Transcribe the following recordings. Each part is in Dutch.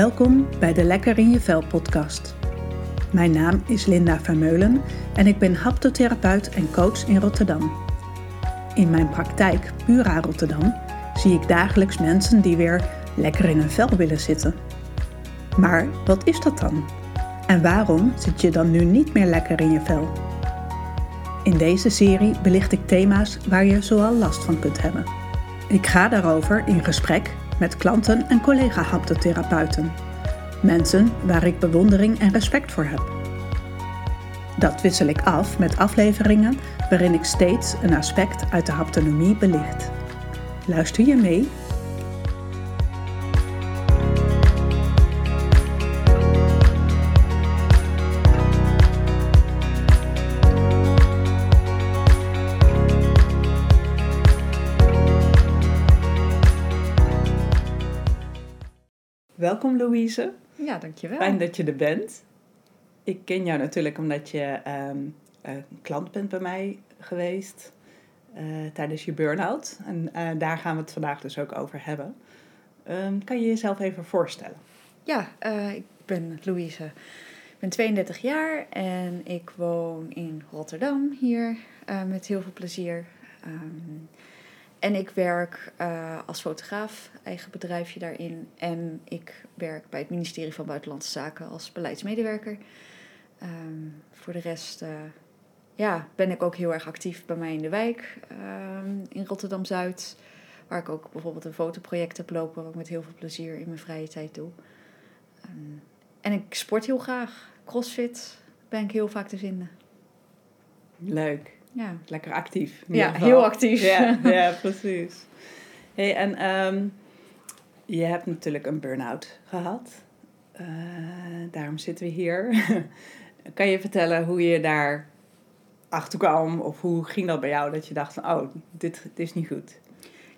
Welkom bij de Lekker in je Vel podcast. Mijn naam is Linda Vermeulen en ik ben haptotherapeut en coach in Rotterdam. In mijn praktijk Pura Rotterdam zie ik dagelijks mensen die weer lekker in hun vel willen zitten. Maar wat is dat dan? En waarom zit je dan nu niet meer lekker in je vel? In deze serie belicht ik thema's waar je zoal last van kunt hebben. Ik ga daarover in gesprek met klanten en collega-haptotherapeuten. Mensen waar ik bewondering en respect voor heb. Dat wissel ik af met afleveringen waarin ik steeds een aspect uit de haptonomie belicht. Luister je mee? Welkom Louise. Ja, dankjewel. Fijn dat je er bent. Ik ken jou natuurlijk omdat je ehm, een klant bent bij mij geweest eh, tijdens je burn-out. En eh, daar gaan we het vandaag dus ook over hebben. Ehm, kan je jezelf even voorstellen? Ja, eh, ik ben Louise. Ik ben 32 jaar en ik woon in Rotterdam hier met heel veel plezier. Ehm, en ik werk als fotograaf, eigen bedrijfje daarin. En ik werk bij het ministerie van Buitenlandse Zaken als beleidsmedewerker. Ehm, voor de rest ja, ben ik ook heel erg actief bij mij in de wijk ehm, in Rotterdam Zuid. Waar ik ook bijvoorbeeld een fotoproject heb lopen, wat ik met heel veel plezier in mijn vrije tijd doe. Ehm, en ik sport heel graag. Crossfit ben ik heel vaak te vinden. Leuk. Ja. Lekker actief. Ja, heel actief. Ja, ja precies. Hey, en um, je hebt natuurlijk een burn-out gehad. Uh, daarom zitten we hier. kan je vertellen hoe je daar achter kwam? Of hoe ging dat bij jou dat je dacht van, oh, dit, dit is niet goed?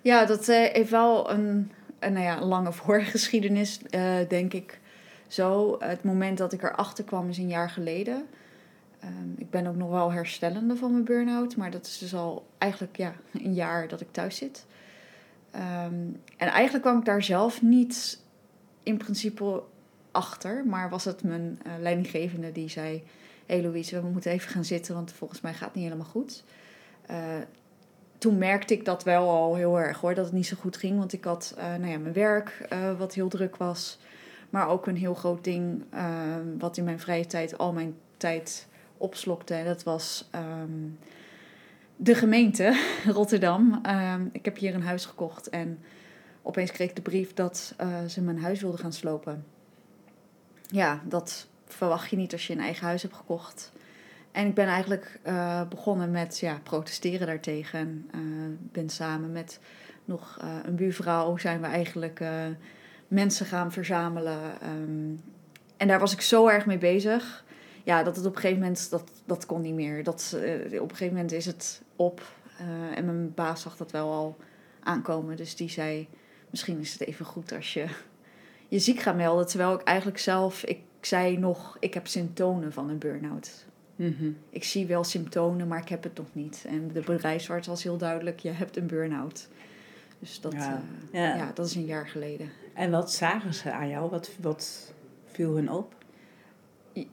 Ja, dat uh, heeft wel een, een nou ja, lange voorgeschiedenis, uh, denk ik. Zo, het moment dat ik erachter kwam is een jaar geleden. Um, ik ben ook nog wel herstellende van mijn burn-out, maar dat is dus al eigenlijk ja, een jaar dat ik thuis zit. Um, en eigenlijk kwam ik daar zelf niet in principe achter, maar was het mijn uh, leidinggevende die zei: hé hey Louise, we moeten even gaan zitten, want volgens mij gaat het niet helemaal goed. Uh, toen merkte ik dat wel al heel erg hoor, dat het niet zo goed ging. Want ik had uh, nou ja, mijn werk, wat heel druk was. Maar ook een heel groot ding, wat in mijn vrije tijd al mijn tijd opslokte. En dat was um, de gemeente Rotterdam. Um, ik heb hier een huis gekocht en opeens kreeg ik de brief dat ze mijn huis wilden gaan slopen. Ja, dat verwacht je niet als je een eigen huis hebt gekocht. En ik ben eigenlijk uh, begonnen met ja, protesteren daartegen. Uh, ben samen met nog een buurvrouw zijn we eigenlijk mensen gaan verzamelen. Um, en daar was ik zo erg mee bezig. Ja, dat het op een gegeven moment, dat, dat kon niet meer. Dat, op een gegeven moment is het op. en mijn baas zag dat wel al aankomen. Dus die zei, misschien is het even goed als je je ziek gaat melden. Terwijl ik eigenlijk zelf, ik zei nog, ik heb symptomen van een burn-out. Mm Ik zie wel symptomen, maar ik heb het nog niet. En de bedrijfsarts was heel duidelijk, je hebt een burn-out. Dus dat, ja. Uh, ja. ja. dat is een jaar geleden. En wat zagen ze aan jou? Wat, wat viel hun op?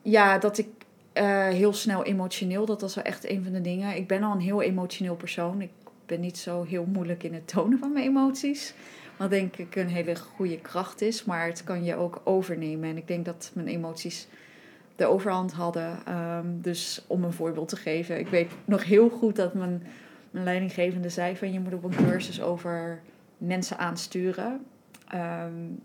Ja, dat ik uh, heel snel emotioneel, dat was wel echt een van de dingen. Ik ben al een heel emotioneel persoon. Ik ben niet zo heel moeilijk in het tonen van mijn emoties. Wat denk ik een hele goede kracht is. Maar het kan je ook overnemen. En ik denk dat mijn emoties de overhand hadden. Um, dus om een voorbeeld te geven. Ik weet nog heel goed dat mijn, mijn leidinggevende zei van... je moet op een cursus over mensen aansturen. Um,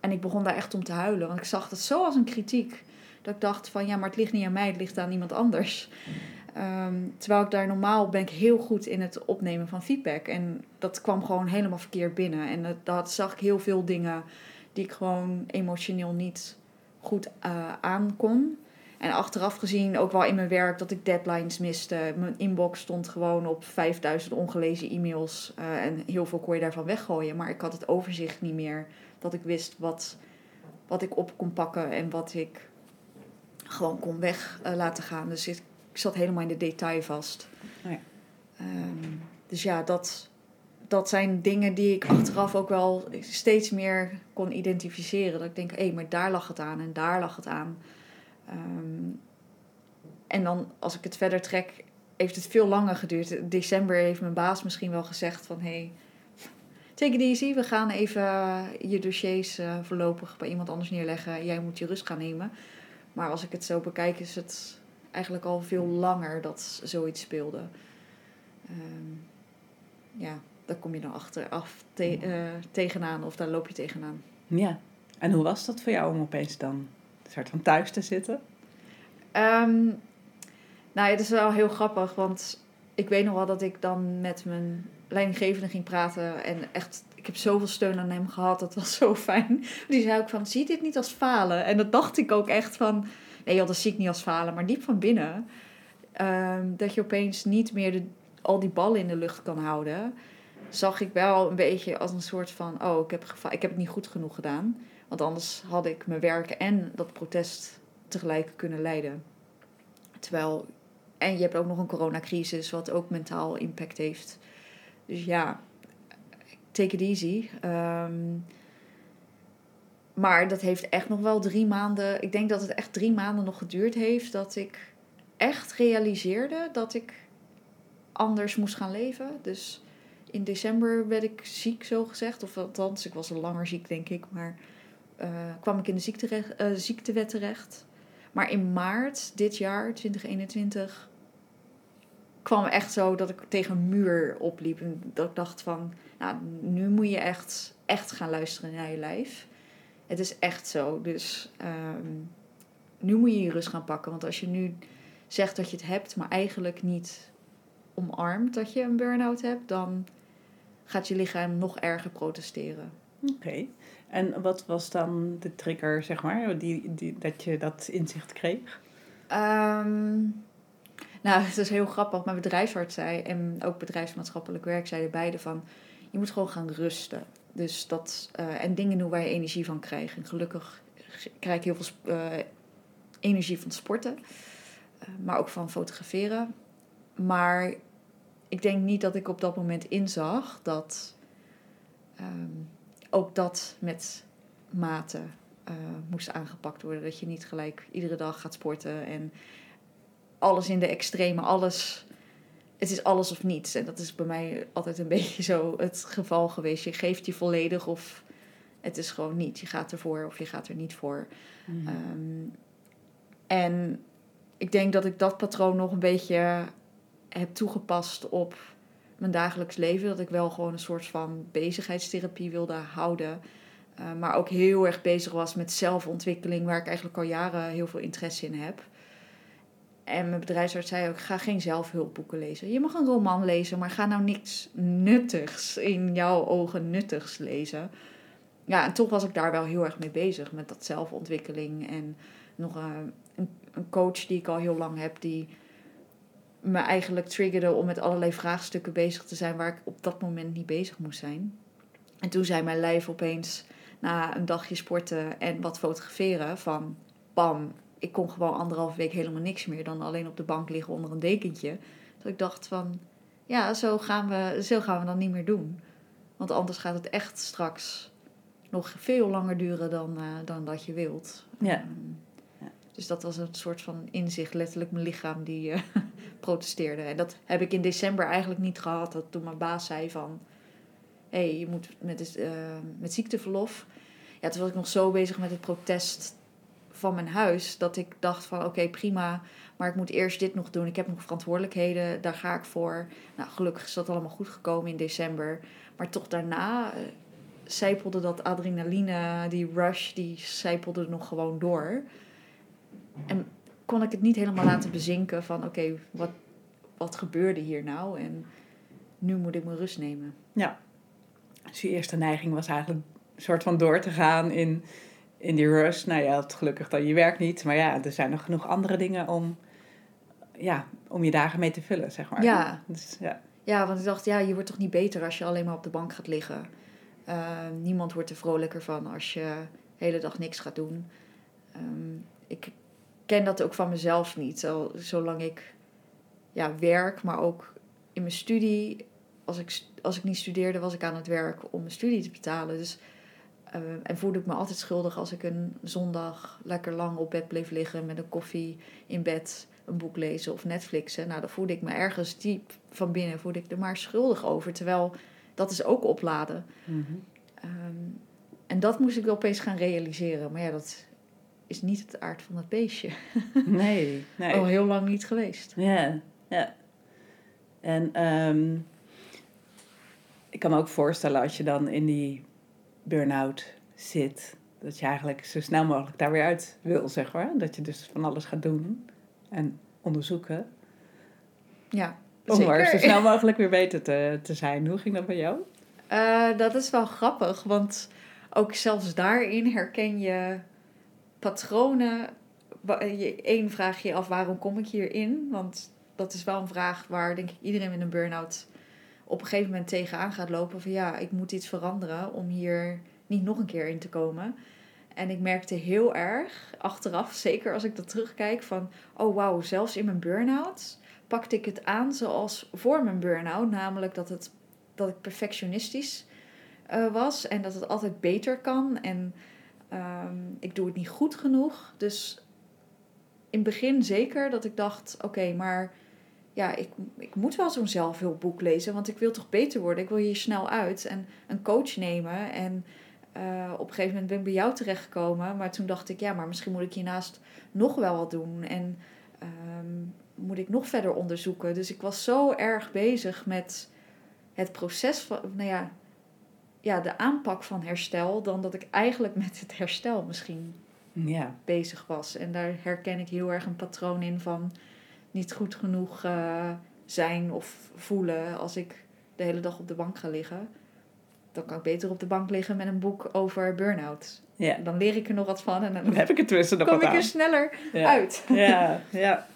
en ik begon daar echt om te huilen. Want ik zag het zo als een kritiek. Dat ik dacht van ja, maar het ligt niet aan mij, het ligt aan iemand anders. Um, terwijl ik daar normaal ben ik heel goed in het opnemen van feedback. En dat kwam gewoon helemaal verkeerd binnen. En dat, dat zag ik heel veel dingen die ik gewoon emotioneel niet goed uh, aan kon. En achteraf gezien ook wel in mijn werk dat ik deadlines miste. Mijn inbox stond gewoon op 5000 ongelezen e-mails. Uh, en heel veel kon je daarvan weggooien. Maar ik had het overzicht niet meer. Dat ik wist wat, wat ik op kon pakken en wat ik gewoon kon weg uh, laten gaan. Dus ik ik zat helemaal in de detail vast. Oh ja. Um, dus ja, dat, dat zijn dingen die ik achteraf ook wel steeds meer kon identificeren. Dat ik denk, hé, maar daar lag het aan en daar lag het aan. Ehm, en dan als ik het verder trek, heeft het veel langer geduurd. In december heeft mijn baas misschien wel gezegd van... Hey, take it easy, we gaan even je dossiers uh, voorlopig bij iemand anders neerleggen. Jij moet je rust gaan nemen. Maar als ik het zo bekijk, is het eigenlijk al veel langer dat zoiets speelde. Um, ja, daar kom je dan achteraf te, uh, tegenaan of daar loop je tegenaan. Ja, en hoe was dat voor jou om opeens dan een soort van thuis te zitten? Um, nou, het is wel heel grappig, want ik weet nog wel dat ik dan met mijn leidinggevende ging praten. En echt, ik heb zoveel steun aan hem gehad. Dat was zo fijn. Die zei ook van, zie dit niet als falen? En dat dacht ik ook echt van, nee joh, dat zie ik niet als falen. Maar diep van binnen, ehm, dat je opeens niet meer al die ballen in de lucht kan houden. Zag ik wel een beetje als een soort van, oh, ik heb, ik heb het niet goed genoeg gedaan. Want anders had ik mijn werk en dat protest tegelijk kunnen leiden. Terwijl en je hebt ook nog een coronacrisis, wat ook mentaal impact heeft. Dus ja, take it easy. Ehm, maar dat heeft echt nog wel drie maanden. Ik denk dat het echt drie maanden nog geduurd heeft dat ik echt realiseerde dat ik anders moest gaan leven. Dus in december werd ik ziek, zo gezegd. Of althans, ik was al langer ziek, denk ik. Maar uh, kwam ik in de uh, ziektewet terecht. Maar in maart dit jaar, 2021, kwam echt zo dat ik tegen een muur opliep. En dat ik dacht van, nou, nu moet je echt, echt gaan luisteren naar je lijf. Het is echt zo. Dus ehm, nu moet je je rust gaan pakken. Want als je nu zegt dat je het hebt, maar eigenlijk niet omarmt dat je een burn-out hebt, dan gaat je lichaam nog erger protesteren. Oké. En wat was dan de trigger, zeg maar, die, die, dat je dat inzicht kreeg? Um, nou, het is heel grappig. Mijn bedrijfsarts zei en ook bedrijfsmaatschappelijk werk zeiden beide van... je moet gewoon gaan rusten. Dus dat, uh, en dingen doen waar je energie van krijgt. En gelukkig krijg ik heel veel uh, energie van sporten. Uh, maar ook van fotograferen. Maar ik denk niet dat ik op dat moment inzag dat um, ook dat met mate moest aangepakt worden. Dat je niet gelijk iedere dag gaat sporten en alles in de extreme, alles. Het is alles of niets. En dat is bij mij altijd een beetje zo het geval geweest. Je geeft je volledig of het is gewoon niet. Je gaat ervoor of je gaat er niet voor. Mhm. Ehm, en ik denk dat ik dat patroon nog een beetje heb toegepast op mijn dagelijks leven. Dat ik wel gewoon een soort van bezigheidstherapie wilde houden. Uh, maar ook heel erg bezig was met zelfontwikkeling, waar ik eigenlijk al jaren heel veel interesse in heb. En mijn bedrijfsarts zei ook: ga geen zelfhulpboeken lezen. Je mag een roman lezen, maar ga nou niks nuttigs, in jouw ogen nuttigs lezen. Ja, en toch was ik daar wel heel erg mee bezig met dat zelfontwikkeling. En nog uh, een, een coach die ik al heel lang heb, die me eigenlijk triggerde om met allerlei vraagstukken bezig te zijn waar ik op dat moment niet bezig moest zijn. En toen zei mijn lijf opeens na een dagje sporten en wat fotograferen van bam, ik kon gewoon anderhalf week helemaal niks meer dan alleen op de bank liggen onder een dekentje. Dat ik dacht van, ja, zo gaan we, zo gaan we dan niet meer doen. Want anders gaat het echt straks nog veel langer duren dan, uh, dan dat je wilt. Ja. Ehm, ja. Dus dat was een soort van inzicht, letterlijk mijn lichaam die uh, protesteerde. En dat heb ik in december eigenlijk niet gehad. Dat toen mijn baas zei van, hé, hey, je moet met, uh, met ziekteverlof. Ja, toen was ik nog zo bezig met het protest van mijn huis. Dat ik dacht van oké, prima. Maar ik moet eerst dit nog doen. Ik heb nog verantwoordelijkheden. Daar ga ik voor. Nou, gelukkig is dat allemaal goed gekomen in december. Maar toch daarna zijpelde dat adrenaline, die rush, die zijpelde nog gewoon door. En kon ik het niet helemaal laten bezinken van oké, wat, wat gebeurde hier nou? En nu moet ik mijn rust nemen. Ja. Dus je eerste neiging was eigenlijk een soort van door te gaan in in die rush, nou ja, het gelukkig dan je werkt niet. Maar ja, er zijn nog genoeg andere dingen om, ja, om je dagen mee te vullen, zeg maar. Ja. Dus, ja. ja, want ik dacht, ja, je wordt toch niet beter als je alleen maar op de bank gaat liggen. Uh, niemand wordt er vrolijker van als je de hele dag niks gaat doen. Um, ik ken dat ook van mezelf niet. Al, zolang ik ja, werk, maar ook in mijn studie. Als ik als ik niet studeerde, was ik aan het werk om mijn studie te betalen. Dus, eh, en voelde ik me altijd schuldig als ik een zondag lekker lang op bed bleef liggen met een koffie in bed, een boek lezen of Netflixen. Nou, dan voelde ik me ergens diep van binnen, voelde ik er maar schuldig over. Terwijl dat is ook opladen. Mhm. Ehm, en dat moest ik opeens gaan realiseren. Maar ja, dat is niet het aard van het beestje. Nee, nee. Al heel lang niet geweest. Ja, ja. En ehm, ik kan me ook voorstellen als je dan in die burn-out zit, dat je eigenlijk zo snel mogelijk daar weer uit wil, zeg maar. Dat je dus van alles gaat doen en onderzoeken. Ja, Om zo snel mogelijk weer beter te, te zijn. Hoe ging dat bij jou? Eh, dat is wel grappig, want ook zelfs daarin herken je patronen. Eén vraag je af, waarom kom ik hierin? Want dat is wel een vraag waar denk ik iedereen met een burn-out op een gegeven moment tegenaan gaat lopen. Van ja, ik moet iets veranderen om hier niet nog een keer in te komen. En ik merkte heel erg, achteraf, zeker als ik dat terugkijk, van... Oh wauw, zelfs in mijn burn-out pakte ik het aan zoals voor mijn burn-out. Namelijk dat, het, dat ik perfectionistisch eh, was en dat het altijd beter kan. En ehm, ik doe het niet goed genoeg. Dus in het begin zeker dat ik dacht: oké, maar ja, ik, ik moet wel zo'n zelfhulpboek lezen, want ik wil toch beter worden. Ik wil hier snel uit en een coach nemen. En eh, op een gegeven moment ben ik bij jou terechtgekomen, maar toen dacht ik: ja, maar misschien moet ik hiernaast nog wel wat doen. En ehm, moet ik nog verder onderzoeken. Dus ik was zo erg bezig met het proces van, nou ja, ja, de aanpak van herstel, dan dat ik eigenlijk met het herstel misschien Ja, bezig was. En daar herken ik heel erg een patroon in van niet goed genoeg eh, zijn of voelen als ik de hele dag op de bank ga liggen. Dan kan ik beter op de bank liggen met een boek over burn-out. ja. Dan leer ik er nog wat van en dan Dan heb ik er tussen nog kom wat ik er aan. sneller Ja. uit. Ja, ja,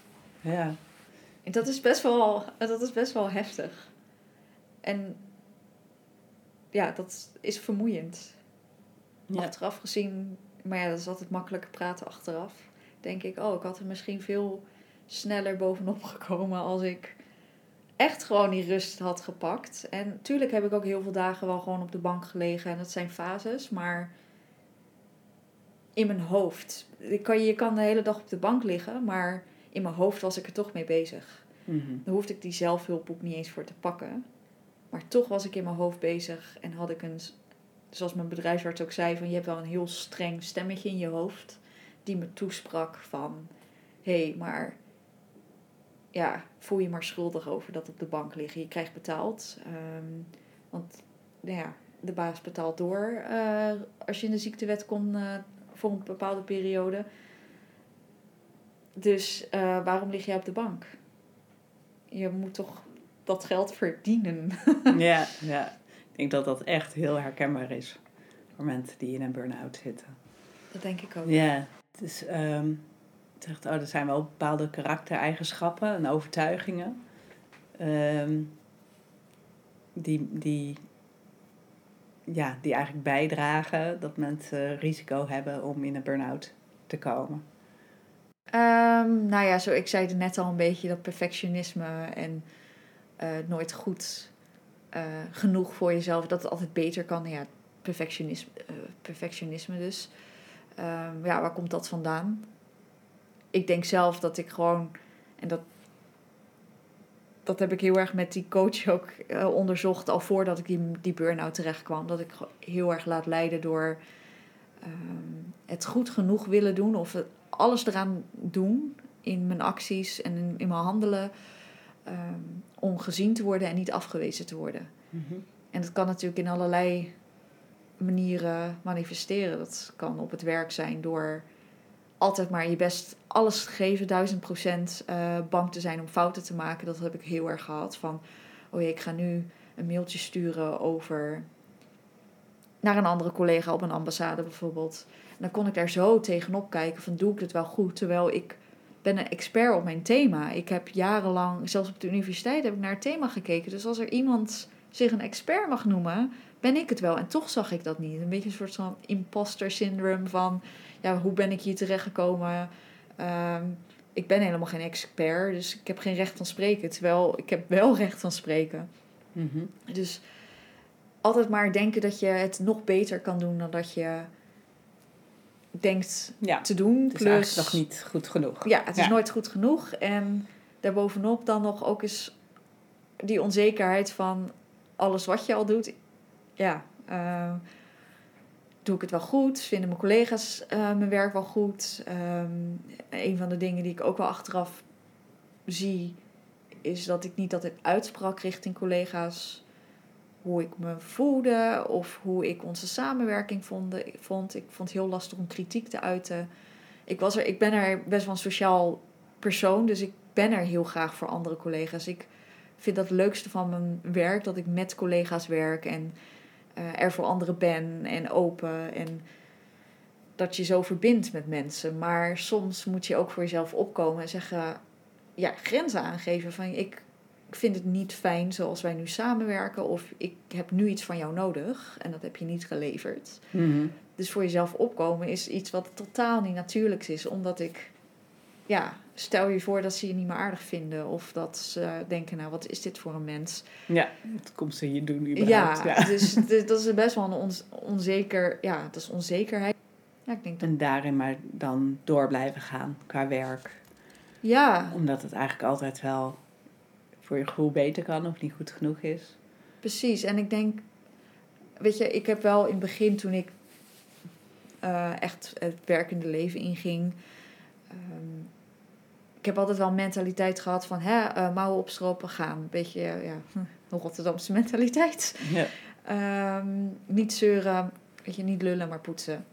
ja. En dat is best wel, dat is best wel heftig. En ja, dat is vermoeiend. Ja. Achteraf gezien, maar ja, dat is altijd makkelijker praten achteraf. Denk ik, oh, ik had er misschien veel sneller bovenop gekomen als ik echt gewoon die rust had gepakt. En natuurlijk heb ik ook heel veel dagen wel gewoon op de bank gelegen en dat zijn fases, maar in mijn hoofd. Ik kan, je kan de hele dag op de bank liggen, maar in mijn hoofd was ik er toch mee bezig. Mhm. Dan hoefde ik die zelfhulpboek niet eens voor te pakken. Maar toch was ik in mijn hoofd bezig en had ik een, zoals mijn bedrijfsarts ook zei, van je hebt wel een heel streng stemmetje in je hoofd die me toesprak van, hé, hey, maar ja, voel je maar schuldig over dat op de bank liggen. Je krijgt betaald, ehm, want nou ja, de baas betaalt door eh, als je in de ziektewet komt eh, voor een bepaalde periode. Dus eh, waarom lig jij op de bank? Je moet toch dat geld verdienen. Ja, ja. Ik denk dat dat echt heel herkenbaar is voor mensen die in een burn-out zitten. Dat denk ik ook. Ja, het is, ehm, zegt, oh, er zijn wel bepaalde karaktereigenschappen en overtuigingen ehm, die, die, ja, die eigenlijk bijdragen dat mensen risico hebben om in een burn-out te komen. Ehm, nou ja, zo, ik zei het net al een beetje dat perfectionisme en eh, nooit goed eh, genoeg voor jezelf, dat het altijd beter kan. Ja, perfectionisme, eh, perfectionisme dus. Ehm, ja, waar komt dat vandaan? Ik denk zelf dat ik gewoon, en dat, dat heb ik heel erg met die coach ook eh, onderzocht, al voordat ik die, die burn-out terecht kwam, dat ik heel erg laat leiden door ehm, het goed genoeg willen doen of het, alles eraan doen in mijn acties en in, in mijn handelen ehm, om gezien te worden en niet afgewezen te worden. En dat kan natuurlijk in allerlei manieren manifesteren. Dat kan op het werk zijn door altijd maar je best alles geven, duizend procent eh, bang te zijn om fouten te maken. Dat heb ik heel erg gehad. Van, oh jee, ik ga nu een mailtje sturen over naar een andere collega op een ambassade bijvoorbeeld. En dan kon ik daar zo tegenop kijken van, doe ik het wel goed? Terwijl ik ben een expert op mijn thema. Ik heb jarenlang, zelfs op de universiteit, heb ik naar het thema gekeken. Dus als er iemand zich een expert mag noemen, ben ik het wel. En toch zag ik dat niet. Een beetje een soort van imposter syndrome van... ja, hoe ben ik hier terechtgekomen? Ehm ik ben helemaal geen expert, dus ik heb geen recht van spreken. Terwijl ik heb wel recht van spreken. Mhm. Dus altijd maar denken dat je het nog beter kan doen dan dat je denkt Ja, te doen. het is Plus, nog niet goed genoeg. Ja, het is nooit goed genoeg. En daarbovenop dan nog ook eens die onzekerheid van alles wat je al doet. Ja, eh, doe ik het wel goed? Vinden mijn collega's eh, mijn werk wel goed? Ehm, een van de dingen die ik ook wel achteraf zie, is dat ik niet altijd uitsprak richting collega's hoe ik me voelde of hoe ik onze samenwerking vond. vond. Ik vond het heel lastig om kritiek te uiten. Ik, was er, ik ben er best wel een sociaal persoon, dus ik ben er heel graag voor andere collega's. Ik vind dat het leukste van mijn werk dat ik met collega's werk en eh, er voor anderen ben en open en dat je zo verbindt met mensen. Maar soms moet je ook voor jezelf opkomen en zeggen, ja, grenzen aangeven van ik, ik vind het niet fijn zoals wij nu samenwerken of ik heb nu iets van jou nodig en dat heb je niet geleverd. Mhm. Dus voor jezelf opkomen is iets wat totaal niet natuurlijks is. Omdat ik, ja, stel je voor dat ze je niet meer aardig vinden. Of dat ze denken, nou, wat is dit voor een mens? Ja, wat komt ze hier doen Ja, überhaupt? Ja. dus d- dat is best wel een onzeker, ja, dat is onzekerheid. Ja, ik denk dat, En daarin maar dan door blijven gaan qua werk. ja, Omdat het eigenlijk altijd wel voor je gevoel beter kan of niet goed genoeg is. precies. En ik denk, weet je, ik heb wel in het begin toen ik eh, echt het werkende leven inging. ehm, ik heb altijd wel een mentaliteit gehad van hè, eh, mouwen opstropen gaan. Een beetje, ja, een Rotterdamse mentaliteit. Ja. Ehm, niet zeuren, weet je, niet lullen, maar poetsen.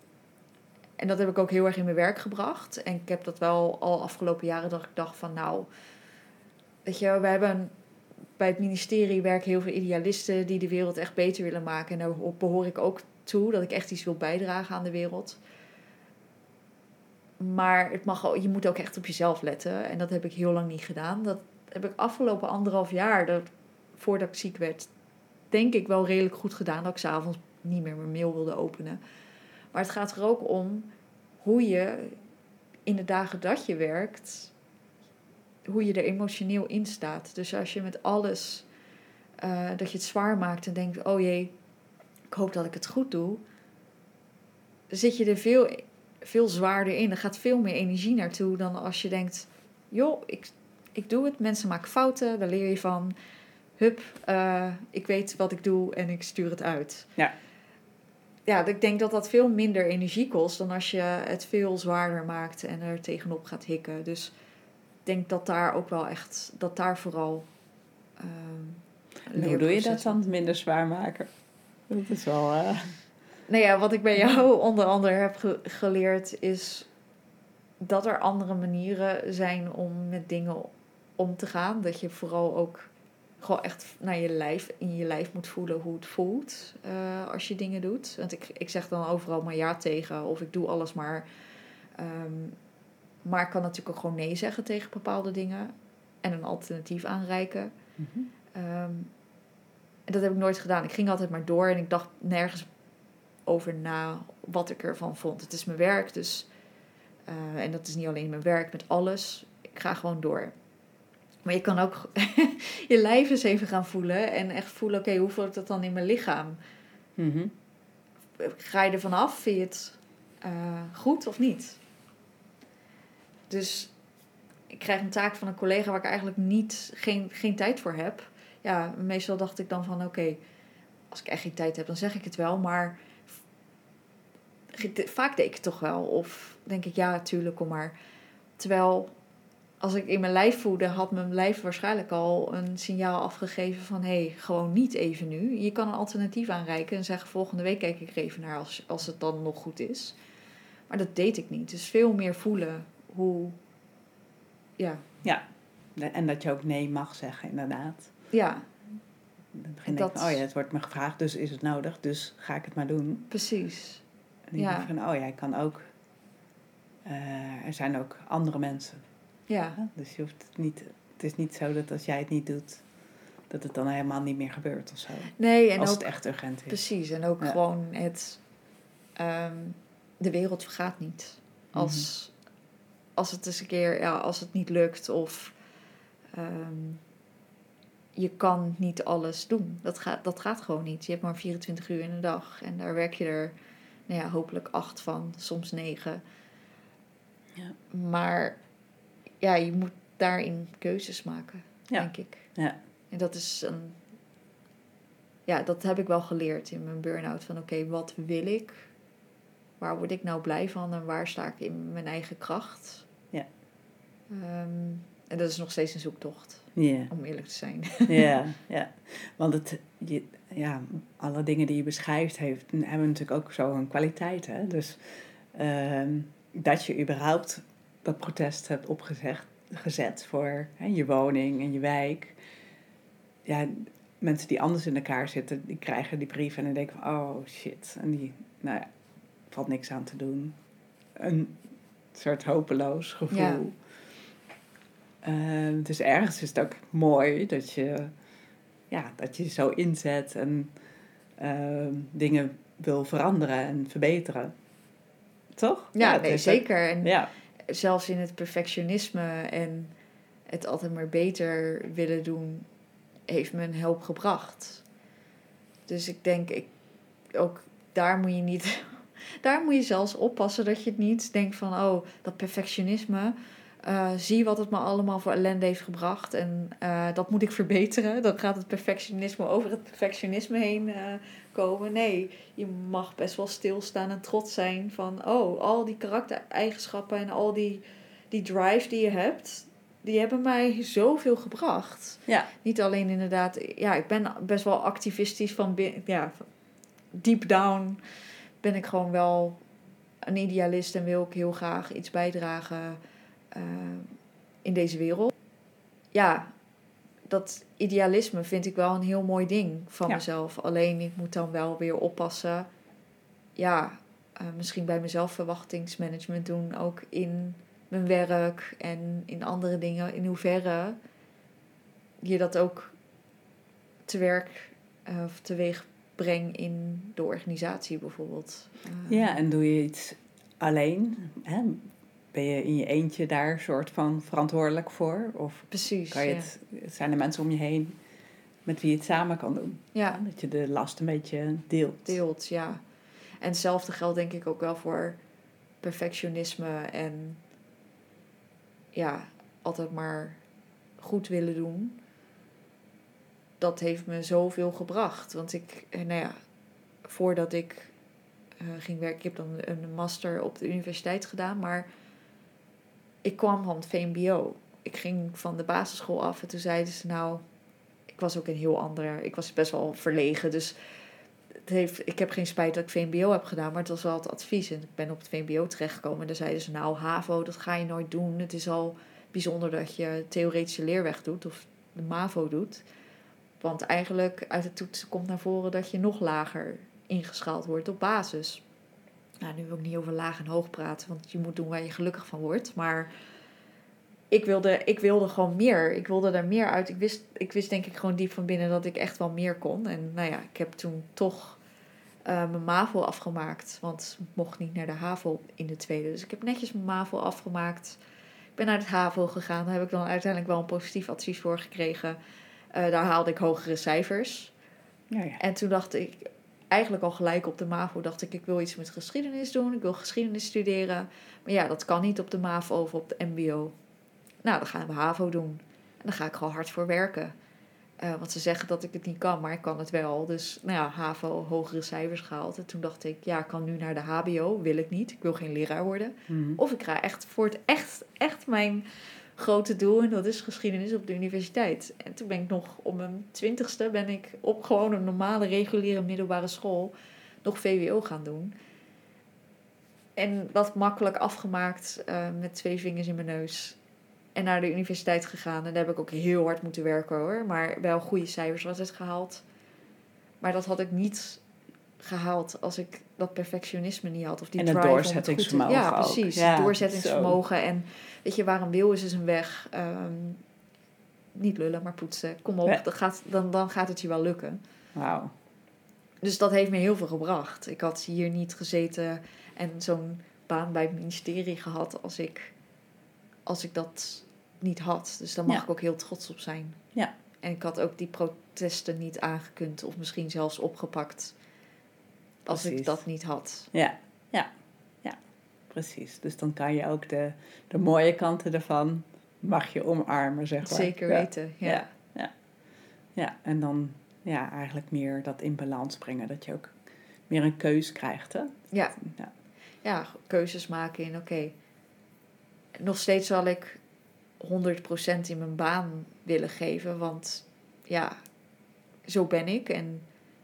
En dat heb ik ook heel erg in mijn werk gebracht. En ik heb dat wel al afgelopen jaren dat ik dacht van nou, weet je, we hebben bij het ministerie werken heel veel idealisten die de wereld echt beter willen maken. En daar behoor ik ook toe, dat ik echt iets wil bijdragen aan de wereld. Maar het mag, je moet ook echt op jezelf letten. En dat heb ik heel lang niet gedaan. Dat heb ik afgelopen anderhalf jaar, dat, voordat ik ziek werd, denk ik wel redelijk goed gedaan. Dat ik s'avonds niet meer mijn mail wilde openen. Maar het gaat er ook om hoe je in de dagen dat je werkt, hoe je er emotioneel in staat. Dus als je met alles, eh, dat je het zwaar maakt en denkt, oh jee, ik hoop dat ik het goed doe, zit je er veel, veel zwaarder in. Er gaat veel meer energie naartoe dan als je denkt, joh, ik, ik doe het, mensen maken fouten, daar leer je van. Hup, eh, ik weet wat ik doe en ik stuur het uit. Ja. Ja, ik denk dat dat veel minder energie kost dan als je het veel zwaarder maakt en er tegenop gaat hikken. Dus ik denk dat daar ook wel echt, dat daar vooral. ehm, hoe doe je dat dan minder zwaar maken? Dat is wel... eh, Nou ja, wat ik bij jou onder andere heb ge- geleerd is dat er andere manieren zijn om met dingen om te gaan. Dat je vooral ook gewoon echt naar je lijf, in je lijf moet voelen hoe het voelt eh, als je dingen doet. Want ik, ik zeg dan overal maar ja tegen of ik doe alles maar. Ehm, maar ik kan natuurlijk ook gewoon nee zeggen tegen bepaalde dingen en een alternatief aanreiken. mhm. Ehm, en dat heb ik nooit gedaan. Ik ging altijd maar door en ik dacht nergens over na wat ik ervan vond. Het is mijn werk, dus. eh, en dat is niet alleen mijn werk, met alles. Ik ga gewoon door. Maar je kan ook je lijf eens even gaan voelen en echt voelen: oké, hoe voelt het dan in mijn lichaam? Mhm. Ga je er vanaf? Vind je het eh, goed of niet? Dus ik krijg een taak van een collega waar ik eigenlijk niet, geen, geen tijd voor heb. Ja, meestal dacht ik dan van oké, als ik echt geen tijd heb, dan zeg ik het wel. Maar vaak deed ik het toch wel. Of denk ik, ja, tuurlijk, kom maar. Terwijl als ik in mijn lijf voelde, had mijn lijf waarschijnlijk al een signaal afgegeven van hé, hey, gewoon niet even nu. Je kan een alternatief aanreiken en zeggen volgende week kijk ik er even naar als, als het dan nog goed is. Maar dat deed ik niet. Dus veel meer voelen hoe, ja, En dat je ook nee mag zeggen, inderdaad. ja, begin Dat- ik, oh ja, het wordt me gevraagd, dus is het nodig, dus ga ik het maar doen. precies. En Ja. van, oh ja, ik kan ook... eh, er zijn ook andere mensen. Ja? Dus je hoeft het niet... Het is niet zo dat als jij het niet doet, dat het dan helemaal niet meer gebeurt of zo. nee, en als ook het echt urgent is. Precies, en ook Ja. gewoon het. ehm, de wereld vergaat niet. Als, Mhm. als het eens een keer, ja, als het niet lukt of. ehm, je kan niet alles doen. Dat gaat, dat gaat gewoon niet. Je hebt maar 24 uur in de dag en daar werk je er nou ja, hopelijk acht van, soms negen. Ja. Maar ja, je moet daarin keuzes maken, Ja. denk ik. Ja. En dat is een. Ja, dat heb ik wel geleerd in mijn burn-out. Van oké, wat wil ik? Waar word ik nou blij van en waar sta ik in mijn eigen kracht? Ja. Ehm, en dat is nog steeds een zoektocht, om eerlijk te zijn. Ja, ja. Want het, je, ja, alle dingen die je beschrijft heeft, hebben natuurlijk ook zo een kwaliteit. Hè? Dus ehm, dat je überhaupt dat protest hebt opgezet gezet voor hè, je woning en je wijk. Ja, mensen die anders in elkaar zitten, die krijgen die brief en dan denken van, oh shit. En die, nou ja, valt niks aan te doen. Een soort hopeloos gevoel. Ja. Ehm, dus ergens is het ook mooi dat je, ja, dat je zo inzet en ehm, dingen wil veranderen en verbeteren. Toch? Ja, nee, ook- zeker. En ja, zelfs in het perfectionisme en het altijd maar beter willen doen, heeft me een hulp gebracht. Dus ik denk, ik, ook daar moet je niet. Daar moet je zelfs oppassen dat je het niet denkt van, oh, dat perfectionisme. Eh, zie wat het me allemaal voor ellende heeft gebracht en eh, dat moet ik verbeteren. Dan gaat het perfectionisme over het perfectionisme heen eh, komen. Nee, je mag best wel stilstaan en trots zijn van, oh, al die karaktereigenschappen en al die, die drive die je hebt, die hebben mij zoveel gebracht. ja, Niet alleen inderdaad, ja, ik ben best wel activistisch van, ja, deep down ben ik gewoon wel een idealist en wil ik heel graag iets bijdragen eh, in deze wereld. Ja, dat idealisme vind ik wel een heel mooi ding van Ja. mezelf. Alleen ik moet dan wel weer oppassen. Ja, eh, misschien bij mezelf verwachtingsmanagement doen, ook in mijn werk en in andere dingen. In hoeverre je dat ook te werk eh, of teweeg brengt in de organisatie bijvoorbeeld. Ja, en doe je iets alleen? Hè? Ben je in je eentje daar soort van verantwoordelijk voor? Of Precies. kan je ja. het, zijn er mensen om je heen met wie je het samen kan doen? ja, Dat je de last een beetje deelt. deelt, ja. En hetzelfde geldt denk ik ook wel voor perfectionisme en ja, altijd maar goed willen doen. Dat heeft me zoveel gebracht. Want ik, eh, nou ja, voordat ik eh, ging werken, ik heb dan een master op de universiteit gedaan, maar ik kwam van het VMBO. Ik ging van de basisschool af en toen zeiden ze nou, ik was ook een heel ander, ik was best wel verlegen, dus het heeft, ik heb geen spijt dat ik VMBO heb gedaan, maar het was wel het advies. En ik ben op het VMBO terechtgekomen en daar zeiden ze nou, HAVO, dat ga je nooit doen. Het is al bijzonder dat je theoretische leerweg doet of de MAVO doet. Want eigenlijk uit de toetsen komt naar voren dat je nog lager ingeschaald wordt op basis. Nou, nu wil ik niet over laag en hoog praten, want je moet doen waar je gelukkig van wordt. Maar ik wilde, ik wilde gewoon meer. Ik wilde er meer uit. Ik wist, ik wist denk ik gewoon diep van binnen dat ik echt wel meer kon. En nou ja, ik heb toen toch eh, mijn MAVO afgemaakt. Want ik mocht niet naar de HAVO in de tweede. Dus ik heb netjes mijn MAVO afgemaakt. Ik ben naar het HAVO gegaan. Daar heb ik dan uiteindelijk wel een positief advies voor gekregen. Eh, daar haalde ik hogere cijfers. Ja, ja. En toen dacht ik, eigenlijk al gelijk op de MAVO, dacht ik, ik wil iets met geschiedenis doen. Ik wil geschiedenis studeren. Maar ja, dat kan niet op de MAVO of op de MBO. Nou, dan gaan we HAVO doen. En dan ga ik gewoon hard voor werken. Eh, want ze zeggen dat ik het niet kan, maar ik kan het wel. Dus nou ja, HAVO, hogere cijfers gehaald. En toen dacht ik, ja, ik kan nu naar de HBO. Wil ik niet. Ik wil geen leraar worden. Mhm. Of ik ga echt voor het echt, echt mijn grote doel. En dat is geschiedenis op de universiteit. En toen ben ik nog op mijn twintigste ben ik op gewoon een normale, reguliere middelbare school nog VWO gaan doen. En dat makkelijk afgemaakt eh, met twee vingers in mijn neus. En naar de universiteit gegaan. En daar heb ik ook heel hard moeten werken hoor. Maar wel goede cijfers was het gehaald. Maar dat had ik niet gehaald als ik dat perfectionisme niet had. Of die En het drive om het goed te- doorzettingsvermogen Ja, precies. Ja, doorzettingsvermogen. En weet je, waar een wil is, is een weg. Ehm, niet lullen, maar poetsen. Kom op, Ja. dat gaat, dan, dan gaat het je wel lukken. Wauw. Dus dat heeft me heel veel gebracht. Ik had hier niet gezeten en zo'n baan bij het ministerie gehad als ik, als ik dat niet had. Dus daar mag Ja. ik ook heel trots op zijn. En ik had ook die protesten niet aangekund of misschien zelfs opgepakt als ik dat niet had. Ja, ja, ja, precies. Dus dan kan je ook de, de mooie kanten ervan, mag je omarmen, zeg maar. Zeker Ja. weten, ja. Ja. Ja, en dan ja, eigenlijk meer dat in balans brengen. Dat je ook meer een keus krijgt, hè? Ja, Ja. ja, keuzes maken in oké. Nog steeds zal ik 100% in mijn baan willen geven, want ja, zo ben ik en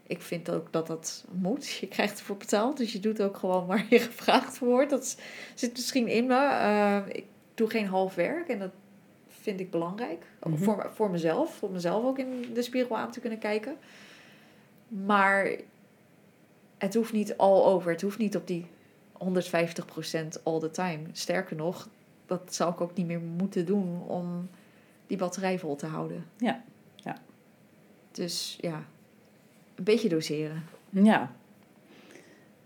ik vind ook dat dat moet. Je krijgt ervoor betaald, dus je doet ook gewoon waar je gevraagd wordt. Dat zit misschien in me. Eh, ik doe geen half werk en dat vind ik belangrijk. Mhm. voor, voor mezelf, voor mezelf ook in de spiegel aan te kunnen kijken. Maar het hoeft niet all over. Het hoeft niet op die 150% all the time. Sterker nog, dat zou ik ook niet meer moeten doen om die batterij vol te houden. Ja, ja. Dus ja, een beetje doseren. Ja.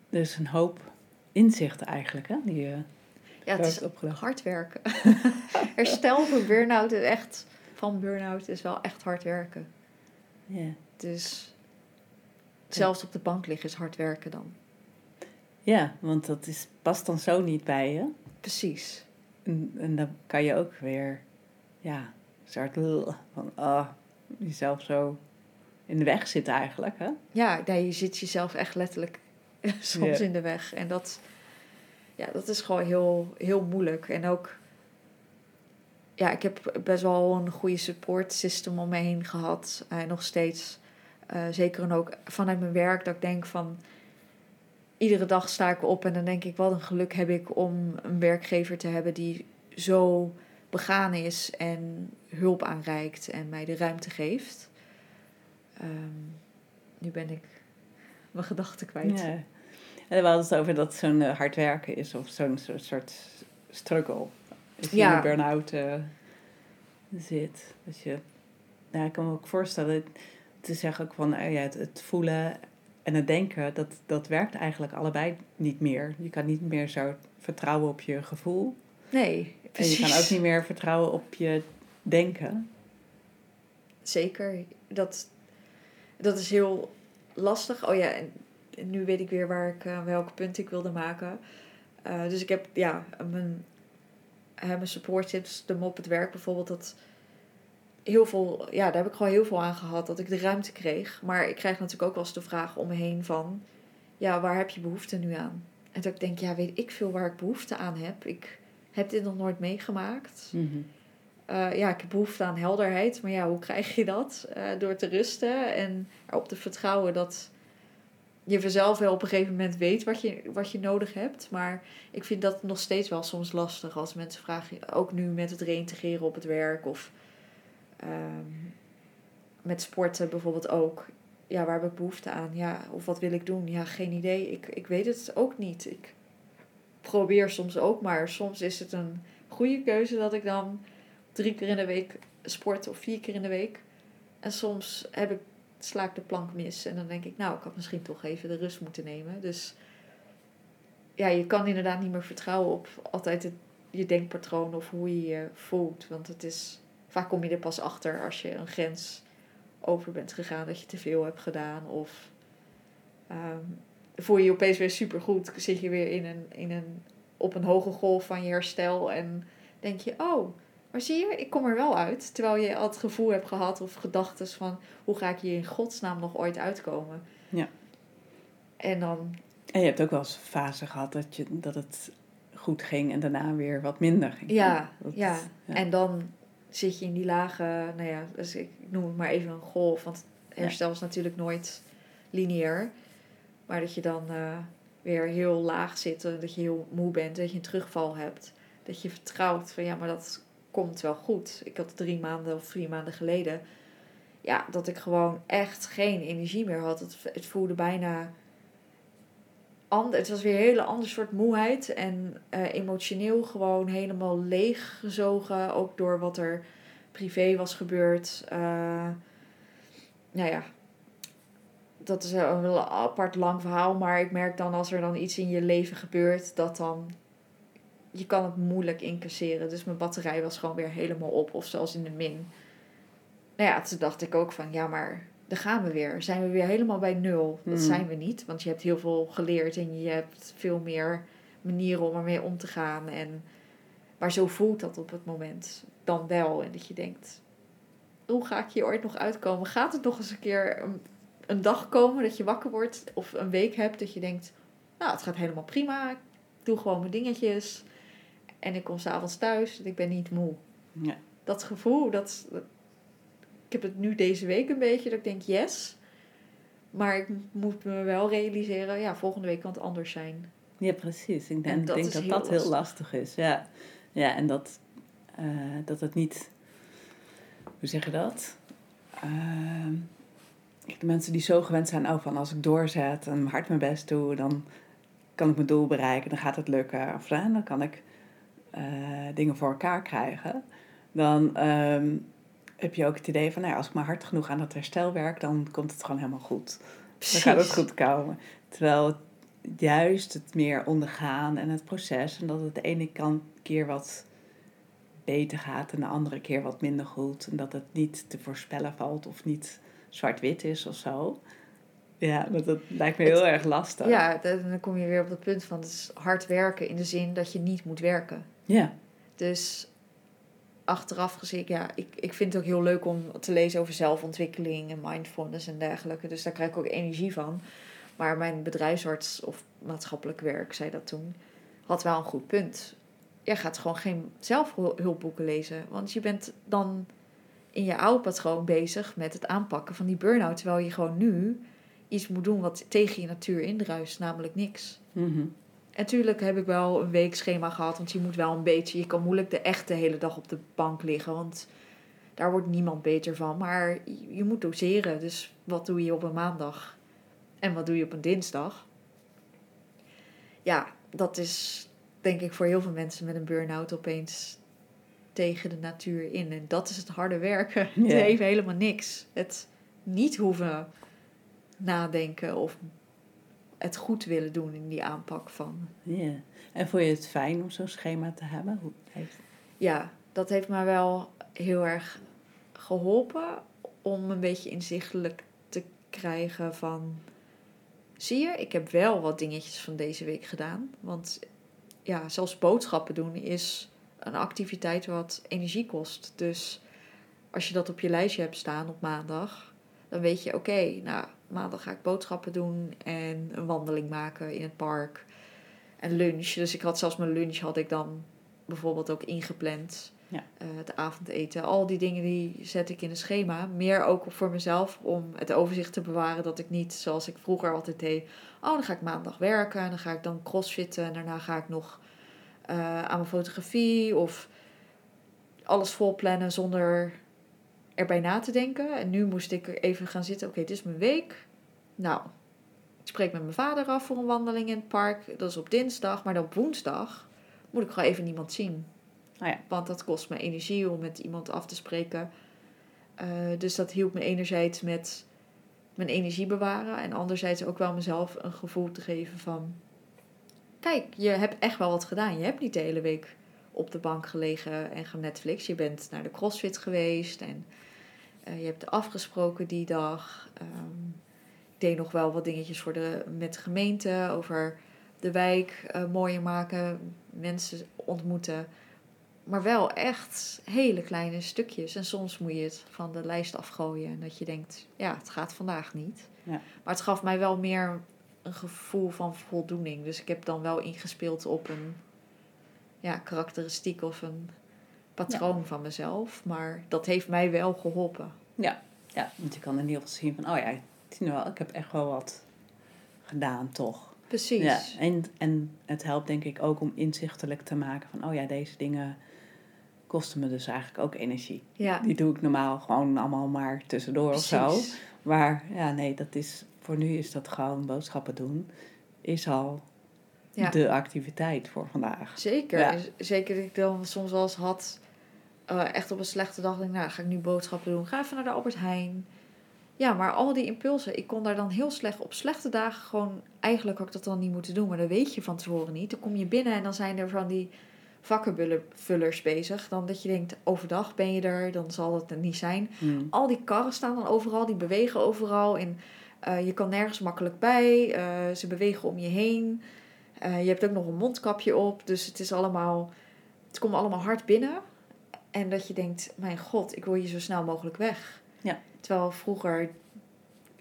Dus een hoop inzichten eigenlijk, hè? Die je Ja, het is opgelegd. hard werken. Herstel van burn-out is echt, van burn-out is wel echt hard werken. Ja. Dus zelfs op de bank liggen is hard werken dan. ja, want dat is, past dan zo niet bij je. Precies. En, en dan kan je ook weer, ja, soort van, ah, jezelf zo in de weg zitten eigenlijk, hè? Ja, nee, je zit jezelf echt letterlijk soms Ja. in de weg. En dat, ja, dat is gewoon heel, heel moeilijk. En ook, ja, ik heb best wel een goede support system om me heen gehad. En nog steeds. Eh, zeker en ook vanuit mijn werk, dat ik denk van... Iedere dag sta ik op en dan denk ik, wat een geluk heb ik om een werkgever te hebben die zo begaan is en hulp aanreikt en mij de ruimte geeft. Ehm, nu ben ik mijn gedachten kwijt. Ja. En we hadden het over dat zo'n eh, hard werken is of zo'n soort, soort struggle. Als je Ja. in burn-out eh, zit. Dat je, ja, ik kan me ook voorstellen te zeggen ook van eh, ja, het, het voelen en het denken, dat, dat werkt eigenlijk allebei niet meer. Je kan niet meer zo vertrouwen op je gevoel. Nee, En je kan ook niet meer vertrouwen op je denken. Zeker. Dat, dat is heel lastig. Oh ja, en nu weet ik weer waar ik, uh, welke punt ik wilde maken. Uh, dus ik heb, ja, mijn, uh, mijn support system op het werk bijvoorbeeld, dat heel veel, ja, daar heb ik gewoon heel veel aan gehad, dat ik de ruimte kreeg. Maar ik krijg natuurlijk ook wel eens de vraag om me heen van, ja, waar heb je behoefte nu aan? En dat ik denk, ja, weet ik veel waar ik behoefte aan heb. Ik heb dit nog nooit meegemaakt. Mm-hmm. Uh, ja, ik heb behoefte aan helderheid. Maar ja, hoe krijg je dat? Uh, door te rusten en erop te vertrouwen dat je vanzelf wel op een gegeven moment weet wat je, wat je nodig hebt. Maar ik vind dat nog steeds wel soms lastig als mensen vragen, ook nu met het reïntegreren op het werk of um, met sporten bijvoorbeeld ook. Ja, waar heb ik behoefte aan? Ja, of wat wil ik doen? Ja, geen idee. Ik, ik weet het ook niet. Ik probeer soms ook, maar soms is het een goede keuze dat ik dan drie keer in de week sport of vier keer in de week. En soms heb ik, sla ik de plank mis. En dan denk ik, nou, ik had misschien toch even de rust moeten nemen. Dus ja, je kan inderdaad niet meer vertrouwen op altijd het, je denkpatroon of hoe je je voelt. Want het is, vaak kom je er pas achter als je een grens over bent gegaan. Dat je te veel hebt gedaan. Of um, voel je je opeens weer supergoed. Zit je weer in een, in een, op een hoge golf van je herstel. En denk je, oh... Maar zie je, ik kom er wel uit. Terwijl je al het gevoel hebt gehad of gedachten van... hoe ga ik hier in godsnaam nog ooit uitkomen? Ja. En dan... En je hebt ook wel eens fase gehad dat, je, dat het goed ging en daarna weer wat minder ging. Ja, dat, ja. ja. En dan zit je in die lage... Nou ja, dus ik noem het maar even een golf. Want herstel is natuurlijk nooit lineair. Maar dat je dan uh, weer heel laag zit. Dat je heel moe bent. Dat je een terugval hebt. Dat je vertrouwt van ja, maar dat komt wel goed. Ik had drie maanden of vier maanden geleden, ja, dat ik gewoon echt geen energie meer had. Het, het voelde bijna ander, het was weer een hele ander soort moeheid en uh, emotioneel gewoon helemaal leeg gezogen, ook door wat er privé was gebeurd. Uh, nou ja, dat is een apart lang verhaal, maar ik merk dan als er dan iets in je leven gebeurt, dat dan je kan het moeilijk incasseren. Dus mijn batterij was gewoon weer helemaal op. Of zelfs in de min. nou ja, toen dacht ik ook van, ja, maar daar gaan we weer. Zijn we weer helemaal bij nul? Dat Mhm. zijn we niet, want je hebt heel veel geleerd en je hebt veel meer manieren om ermee om te gaan. En, maar zo voelt dat op het moment dan wel. En dat je denkt, hoe ga ik hier ooit nog uitkomen? Gaat het nog eens een keer een, een dag komen dat je wakker wordt of een week hebt dat je denkt, nou, het gaat helemaal prima. Ik doe gewoon mijn dingetjes en ik kom s'avonds thuis en ik ben niet moe. Ja. Dat gevoel, dat, dat- ik heb het nu deze week een beetje dat ik denk, yes. Maar ik moet me wel realiseren, ja, volgende week kan het anders zijn. Ja, precies. Ik En denk, dat denk dat heel dat heel lastig. is. Ja, ja en dat, eh, dat het niet... Hoe zeg je dat? Ehm, de mensen die zo gewend zijn, oh, van als ik doorzet en hard mijn best doe, dan kan ik mijn doel bereiken, dan gaat het lukken. Of dan kan ik eh, dingen voor elkaar krijgen. Dan ehm, heb je ook het idee van, nou ja, als ik maar hard genoeg aan dat herstel werk, dan komt het gewoon helemaal goed. Dan gaat het goed komen. Terwijl juist het meer ondergaan en het proces. En dat het de ene kant keer wat beter gaat en de andere keer wat minder goed. En dat het niet te voorspellen valt of niet zwart-wit is of zo. Ja, dat, dat lijkt me heel erg lastig. Ja, dan kom je weer op het punt van het is hard werken in de zin dat je niet moet werken. Ja. Dus achteraf gezien, ja, ik, ik vind het ook heel leuk om te lezen over zelfontwikkeling en mindfulness en dergelijke. Dus daar krijg ik ook energie van. Maar mijn bedrijfsarts of maatschappelijk werk, zei dat toen, had wel een goed punt. Je gaat gewoon geen zelfhulpboeken lezen. Want je bent dan in je oude patroon bezig met het aanpakken van die burn-out. Terwijl je gewoon nu iets moet doen wat tegen je natuur indruist, namelijk niks. Mhm. En tuurlijk heb ik wel een weekschema gehad, want je moet wel een beetje, je kan moeilijk de echte hele dag op de bank liggen, want daar wordt niemand beter van. Maar je- moet doseren, dus wat doe je op een maandag en wat doe je op een dinsdag? Ja, dat is denk ik voor heel veel mensen met een burn-out opeens tegen de natuur in. En dat is het harde werken. Het Ja. heeft helemaal niks. Het niet hoeven nadenken of het goed willen doen in die aanpak van. Ja. En vond je het fijn om zo'n schema te hebben? Hoe heeft... Ja, dat heeft mij wel heel erg geholpen om een beetje inzichtelijk te krijgen van... Zie je, ik heb wel wat dingetjes van deze week gedaan. Want ja, zelfs boodschappen doen is een activiteit wat energie kost. Dus als je dat op je lijstje hebt staan op maandag, dan weet je, oké, nou, maandag ga ik boodschappen doen en een wandeling maken in het park. En lunch. Dus ik had zelfs mijn lunch had ik dan bijvoorbeeld ook ingepland. Ja. Eh, het avondeten. Al die dingen die zet ik in een schema. Meer ook voor mezelf om het overzicht te bewaren. Dat ik niet zoals ik vroeger altijd deed. Oh, dan ga ik maandag werken. En dan ga ik dan crossfitten. En daarna ga ik nog eh, aan mijn fotografie. Of alles vol plannen zonder erbij na te denken. En nu moest ik er even gaan zitten. Oké, dit is mijn week. Nou, ik spreek met mijn vader af voor een wandeling in het park. Dat is op dinsdag. Maar dan op woensdag moet ik gewoon even niemand zien. Oh ja. Want dat kost me energie om met iemand af te spreken. Eh, dus dat hielp me enerzijds met mijn energie bewaren. En anderzijds ook wel mezelf een gevoel te geven van... Kijk, je hebt echt wel wat gedaan. Je hebt niet de hele week op de bank gelegen en gaan Netflix. Je bent naar de CrossFit geweest en eh, je hebt afgesproken die dag. Ehm, ik deed nog wel wat dingetjes voor de, met de gemeente over de wijk eh, mooier maken, mensen ontmoeten. Maar wel echt hele kleine stukjes. En soms moet je het van de lijst afgooien. En dat je denkt, ja, het gaat vandaag niet. Ja. Maar het gaf mij wel meer een gevoel van voldoening. Dus ik heb dan wel ingespeeld op een ja, karakteristiek of een patroon van mezelf. Maar dat heeft mij wel geholpen. Ja, want je kan in ieder geval zien van, oh ja, wel, ik heb echt wel wat gedaan, toch? Precies. Ja, en, en het helpt denk ik ook om inzichtelijk te maken van, oh ja, deze dingen kosten me dus eigenlijk ook energie. ja. Die doe ik normaal gewoon allemaal maar tussendoor of zo. Maar ja, nee, dat is, voor nu is dat gewoon boodschappen doen, is al Ja. de activiteit voor vandaag. Zeker. Ja. Zeker dat ik dan soms wel eens had, eh, echt op een slechte dag, denk ik, nou ga ik nu boodschappen doen. Ga even naar de Albert Heijn. Ja, maar al die impulsen, ik kon daar dan heel slecht op slechte dagen gewoon, eigenlijk had ik dat dan niet moeten doen, maar dat weet je van tevoren niet. Dan kom je binnen en dan zijn er van die vakkenvullers bezig. Dan dat je denkt, overdag ben je er, dan zal het er niet zijn. Mm. Al die karren staan dan overal, die bewegen overal. En eh, je kan nergens makkelijk bij. Eh, ze bewegen om je heen. Eh, je hebt ook nog een mondkapje op. Dus het is allemaal. Het komt allemaal hard binnen. En dat je denkt, mijn god, ik wil hier zo snel mogelijk weg. Ja. Terwijl vroeger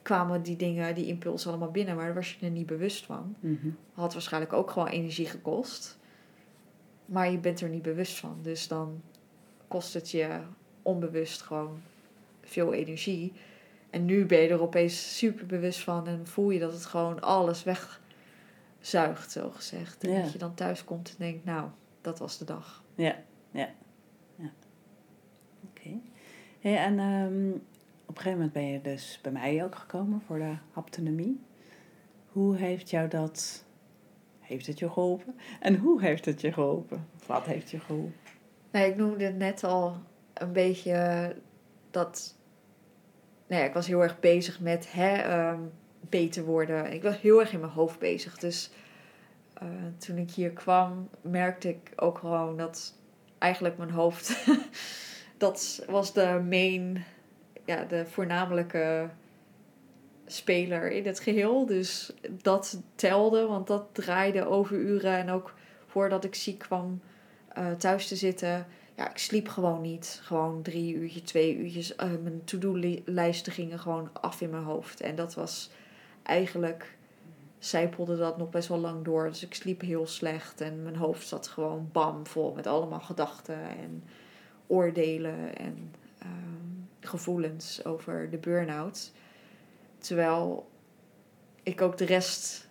kwamen die dingen, die impulsen allemaal binnen, maar daar was je er niet bewust van. Mhm. Had waarschijnlijk ook gewoon energie gekost. Maar je bent er niet bewust van. Dus dan kost het je onbewust gewoon veel energie. En nu ben je er opeens super bewust van en voel je dat het gewoon alles wegzuigt, zo gezegd. En Ja. dat je dan thuis komt en denkt, nou, dat was de dag. Ja, ja, ja. Oké. Hey, en ehm, op een gegeven moment ben je dus bij mij ook gekomen voor de haptonomie. Hoe heeft jou dat, heeft het je geholpen? En hoe heeft het je geholpen? Of wat heeft je geholpen? Nee, ik noemde het net al een beetje dat. Nou ja, ik was heel erg bezig met hè, ehm, beter worden. Ik was heel erg in mijn hoofd bezig. Dus eh, toen ik hier kwam, merkte ik ook gewoon dat eigenlijk mijn hoofd. dat was de main, ja, de voornamelijke speler in het geheel. Dus dat telde, want dat draaide overuren. En ook voordat ik ziek kwam eh, thuis te zitten. Ja, ik sliep gewoon niet. Gewoon drie uurtjes, twee uurtjes. Eh, mijn to-do-lijsten gingen gewoon af in mijn hoofd. En dat was eigenlijk... Zijpelde dat nog best wel lang door. Dus ik sliep heel slecht. En mijn hoofd zat gewoon bam vol met allemaal gedachten en oordelen en ehm, gevoelens over de burn-out. Terwijl ik ook de rest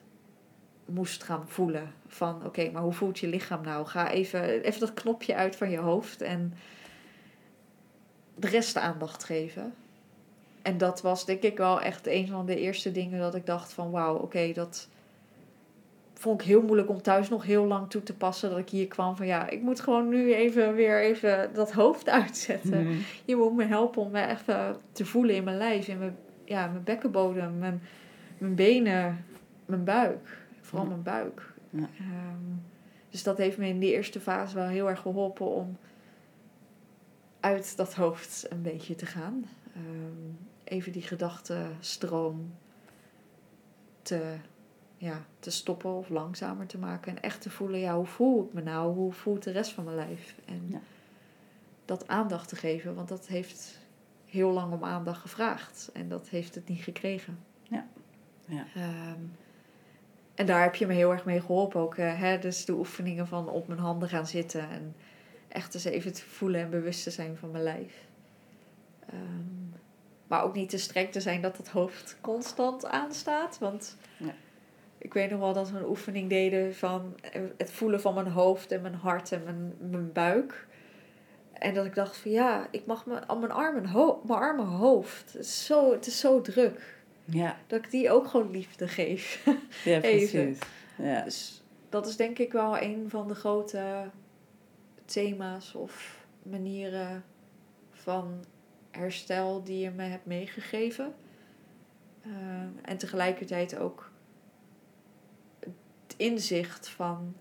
moest gaan voelen. Van oké, maar hoe voelt je lichaam nou? Ga even, even dat knopje uit van je hoofd en de rest aandacht geven. En dat was denk ik wel echt een van de eerste dingen dat ik dacht van wauw, oké, dat vond ik heel moeilijk om thuis nog heel lang toe te passen. Dat ik hier kwam van ja, ik moet gewoon nu even weer even dat hoofd uitzetten. Mhm. Je moet me helpen om me even te voelen in mijn lijf, in mijn, ja, mijn bekkenbodem, mijn, mijn benen, mijn buik. Vooral mijn buik. Ja. Ehm, dus dat heeft me in die eerste fase wel heel erg geholpen om uit dat hoofd een beetje te gaan. Ehm, even die gedachtenstroom te, ja, te stoppen of langzamer te maken. En echt te voelen, ja, hoe voel ik me nou? Hoe voelt de rest van mijn lijf? En Ja. dat aandacht te geven, want dat heeft heel lang om aandacht gevraagd. En dat heeft het niet gekregen. Ja. Ja. Ehm, en daar heb je me heel erg mee geholpen ook. eh, hè? Dus de oefeningen van op mijn handen gaan zitten. En echt eens even te voelen en bewust te zijn van mijn lijf. Ehm, maar ook niet te streng te zijn dat het hoofd constant aanstaat. Want Ja. ik weet nog wel dat we een oefening deden van het voelen van mijn hoofd en mijn hart en mijn, mijn buik. En dat ik dacht van ja, ik mag mijn, mijn armen, ho mijn arme hoofd. Het is, zo, het is zo druk. Ja, Dat ik die ook gewoon liefde geef. ja precies. Ja. Dus dat is denk ik wel een van de grote thema's of manieren van herstel die je me hebt meegegeven. Eh, en tegelijkertijd ook het inzicht van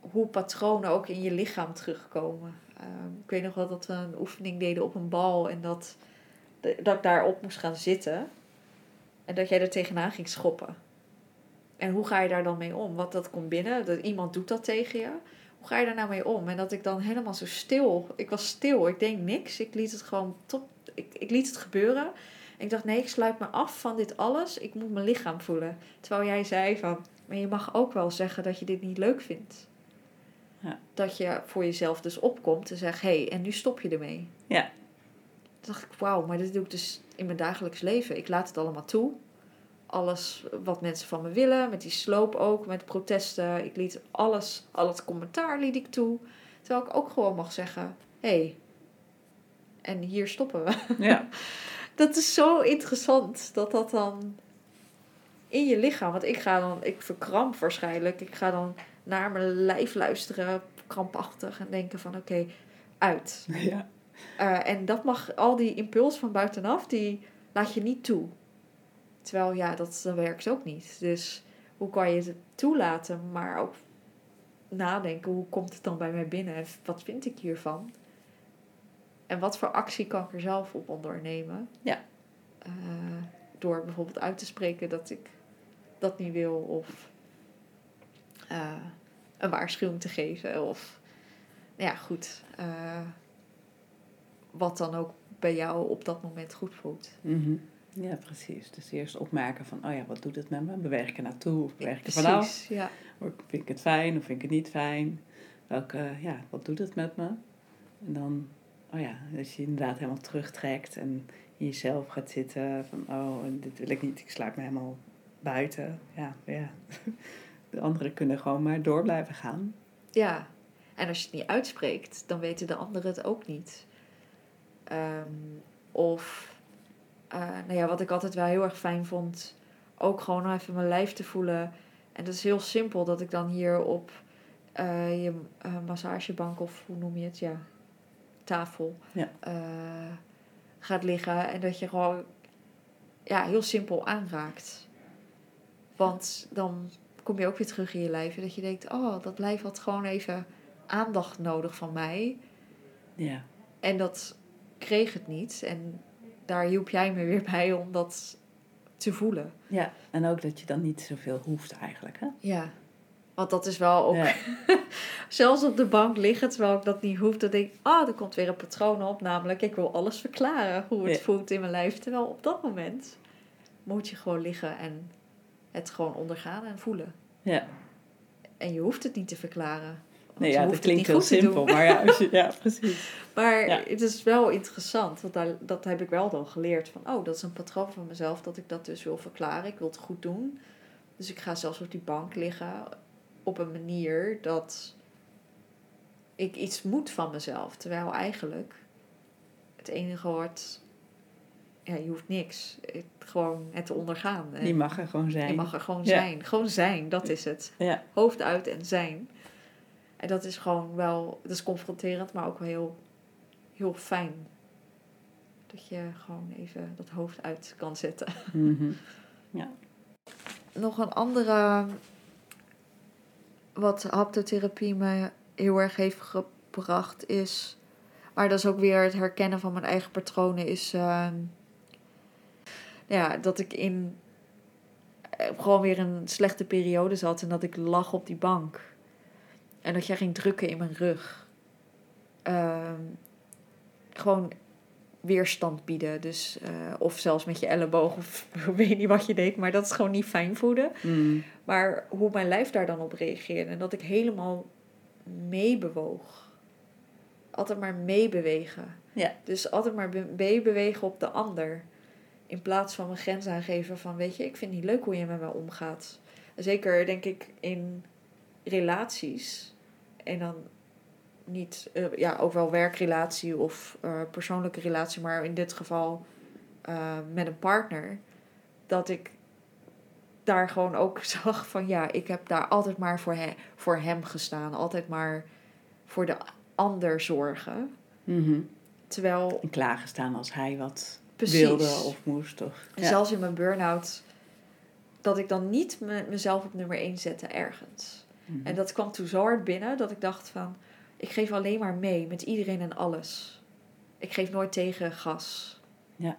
hoe patronen ook in je lichaam terugkomen. Eh, ik weet nog wel dat we een oefening deden op een bal en dat, dat ik daarop moest gaan zitten. En dat jij er tegenaan ging schoppen. En hoe ga je daar dan mee om? Want dat komt binnen, dat iemand doet dat tegen je. Hoe ga je daar nou mee om? En dat ik dan helemaal zo stil, ik was stil, ik deed niks. Ik liet het gewoon top, ik, ik liet het gebeuren. En ik dacht, nee, ik sluit me af van dit alles. Ik moet mijn lichaam voelen. Terwijl jij zei van, maar je mag ook wel zeggen dat je dit niet leuk vindt. Ja. Dat je voor jezelf dus opkomt en zegt, hé, hey, en nu stop je ermee. Ja. Toen dacht ik, wauw, maar dit doe ik dus in mijn dagelijks leven. Ik laat het allemaal toe. Alles wat mensen van me willen, met die sloop ook, met protesten. Ik liet alles, al het commentaar liet ik toe. Terwijl ik ook gewoon mag zeggen, hé, hey, en hier stoppen we. Ja. Dat is zo interessant dat dat dan in je lichaam, want ik ga dan, ik verkramp waarschijnlijk. Ik ga dan naar mijn lijf luisteren, krampachtig en denken van oké, uit. ja. Eh, en dat mag, al die impuls van buitenaf, die laat je niet toe. Terwijl ja, dat, dat werkt ook niet. Dus hoe kan je het toelaten, maar ook nadenken, hoe komt het dan bij mij binnen? En wat vind ik hiervan? En wat voor actie kan ik er zelf op ondernemen? Ja. Eh, door bijvoorbeeld uit te spreken dat ik dat niet wil. Of eh, een waarschuwing te geven. Of, nou ja, goed. eh, wat dan ook bij jou op dat moment goed voelt. Mhm. Ja, precies. Dus eerst opmerken van, oh ja, wat doet het met me? Beweeg ik er naartoe of beweeg ik er vanaf? Precies, ja. Of Vind ik het fijn of vind ik het niet fijn? Welke, ja, wat doet het met me? En dan, oh ja, als je inderdaad helemaal terugtrekt en in jezelf gaat zitten van, oh, dit wil ik niet, ik sluit me helemaal buiten. Ja, ja. De anderen kunnen gewoon maar door blijven gaan. Ja, en als je het niet uitspreekt, dan weten de anderen het ook niet. Ehm, of, eh, nou ja, wat ik altijd wel heel erg fijn vond, ook gewoon even mijn lijf te voelen. En dat is heel simpel, dat ik dan hier op eh, je eh, massagebank of hoe noem je het, ja, tafel Ja. gaat liggen. En dat je gewoon, ja, heel simpel aanraakt. Want dan kom je ook weer terug in je lijf. En dat je denkt, oh, dat lijf had gewoon even aandacht nodig van mij. Ja, En dat kreeg het niet. En daar hielp jij me weer bij om dat te voelen. ja. En ook dat je dan niet zoveel hoeft eigenlijk, hè? Ja. Want dat is wel ook... Ja. Zelfs op de bank liggen, terwijl ik dat niet hoef. Dan denk ik, ah, er komt weer een patroon op. Namelijk, ik wil alles verklaren hoe het Ja. voelt in mijn lijf. Terwijl op dat moment moet je gewoon liggen en het gewoon ondergaan en voelen. Ja. En je hoeft het niet te verklaren. Nee, je ja, dat klinkt heel simpel, maar ja, je, ja, precies. Maar Ja. het is wel interessant, want daar, dat heb ik wel dan geleerd. Van, oh, dat is een patroon van mezelf, dat ik dat dus wil verklaren. Ik wil het goed doen. Dus ik ga zelfs op die bank liggen op een manier dat ik iets moet van mezelf. Terwijl eigenlijk het enige wordt, ja, je hoeft niks. Het, gewoon het te ondergaan. En Die mag er gewoon zijn. je mag er gewoon Ja. zijn. Gewoon zijn, dat is het. Ja. Hoofd uit en zijn. En dat is gewoon wel, dat is confronterend, maar ook wel heel, heel fijn. Dat je gewoon even dat hoofd uit kan zetten. Mhm. Nog een andere, wat haptotherapie me heel erg heeft gebracht is, maar dat is ook weer het herkennen van mijn eigen patronen, is ehm, ja, dat ik in eh, gewoon weer een slechte periode zat en dat ik lag op die bank. En dat jij ging drukken in mijn rug. Ehm, gewoon weerstand bieden. Dus, eh, of zelfs met je elleboog, of weet niet wat je deed, maar dat is gewoon niet fijn voelen. Mm. Maar hoe mijn lijf daar dan op reageerde en dat ik helemaal meebewoog. Altijd maar meebewegen. Ja. Dus altijd maar be- meebewegen op de ander. In plaats van mijn grens aangeven van, weet je, ik vind het niet leuk hoe je met mij omgaat. Zeker denk ik in relaties. En dan niet, eh, ja, ook wel werkrelatie of eh, persoonlijke relatie, maar in dit geval eh, met een partner. Dat ik daar gewoon ook zag van, ja, ik heb daar altijd maar voor, he- voor hem gestaan. Altijd maar voor de ander zorgen. Mhm. Terwijl En klaargestaan als hij wat Precies. wilde of moest. Of, En ja. zelfs in mijn burn-out, dat ik dan niet me, mezelf op nummer 1 zette ergens. Mhm. En dat kwam toen zo hard binnen dat ik dacht van, ik geef alleen maar mee met iedereen en alles. Ik geef nooit tegen gas. Ja.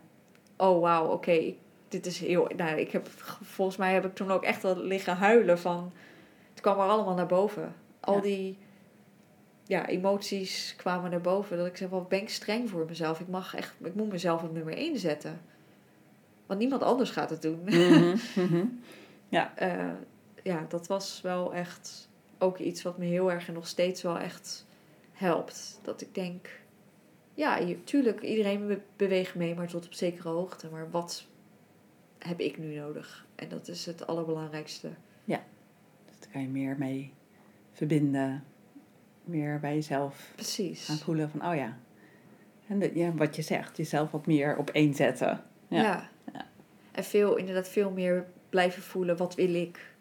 Oh wauw, oké, dit is heel, nou ik heb, volgens mij heb ik toen ook echt wel liggen huilen van, het kwam er allemaal naar boven. Al Ja. die ja, emoties kwamen naar boven. Dat ik zeg, wat ben ik streng voor mezelf. Ik mag echt, ik moet mezelf op nummer 1 zetten. Want niemand anders gaat het doen. Mhm, mhm. Eh, ja, dat was wel echt ook iets wat me heel erg en nog steeds wel echt helpt. Dat ik denk, ja, je, tuurlijk, iedereen be- beweegt mee, maar tot op zekere hoogte. Maar wat heb ik nu nodig? En dat is het allerbelangrijkste. Dus daar kan je meer mee verbinden. Meer bij jezelf Precies. gaan voelen van, oh ja. En de, ja, wat je zegt, jezelf wat meer op één zetten. Ja. Ja. Ja. En veel, inderdaad veel meer blijven voelen, wat wil ik?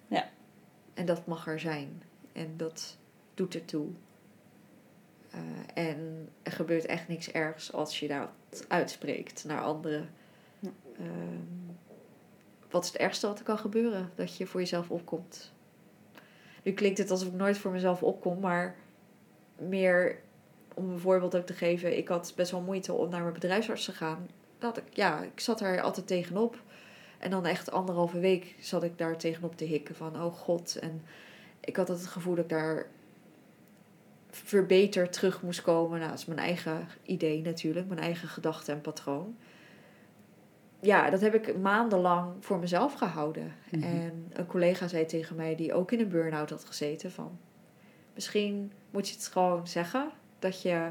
En dat mag er zijn. En dat doet ertoe. Eh en er gebeurt echt niks ergs als je dat uitspreekt naar anderen. Ja. Ehm, wat is het ergste wat er kan gebeuren? Dat je voor jezelf opkomt. nu klinkt het alsof ik nooit voor mezelf opkom, maar meer om een voorbeeld ook te geven. Ik had best wel moeite om naar mijn bedrijfsarts te gaan. Dat ik, ja, ik zat daar altijd tegenop. En dan echt anderhalve week zat ik daar tegenop te hikken van, oh god. En ik had het gevoel dat ik daar verbeterd terug moest komen. Nou, dat is mijn eigen idee natuurlijk, mijn eigen gedachte en patroon. Ja, dat heb ik maandenlang voor mezelf gehouden. Mhm. En een collega zei tegen mij, die ook in een burn-out had gezeten, van... Misschien moet je het gewoon zeggen dat je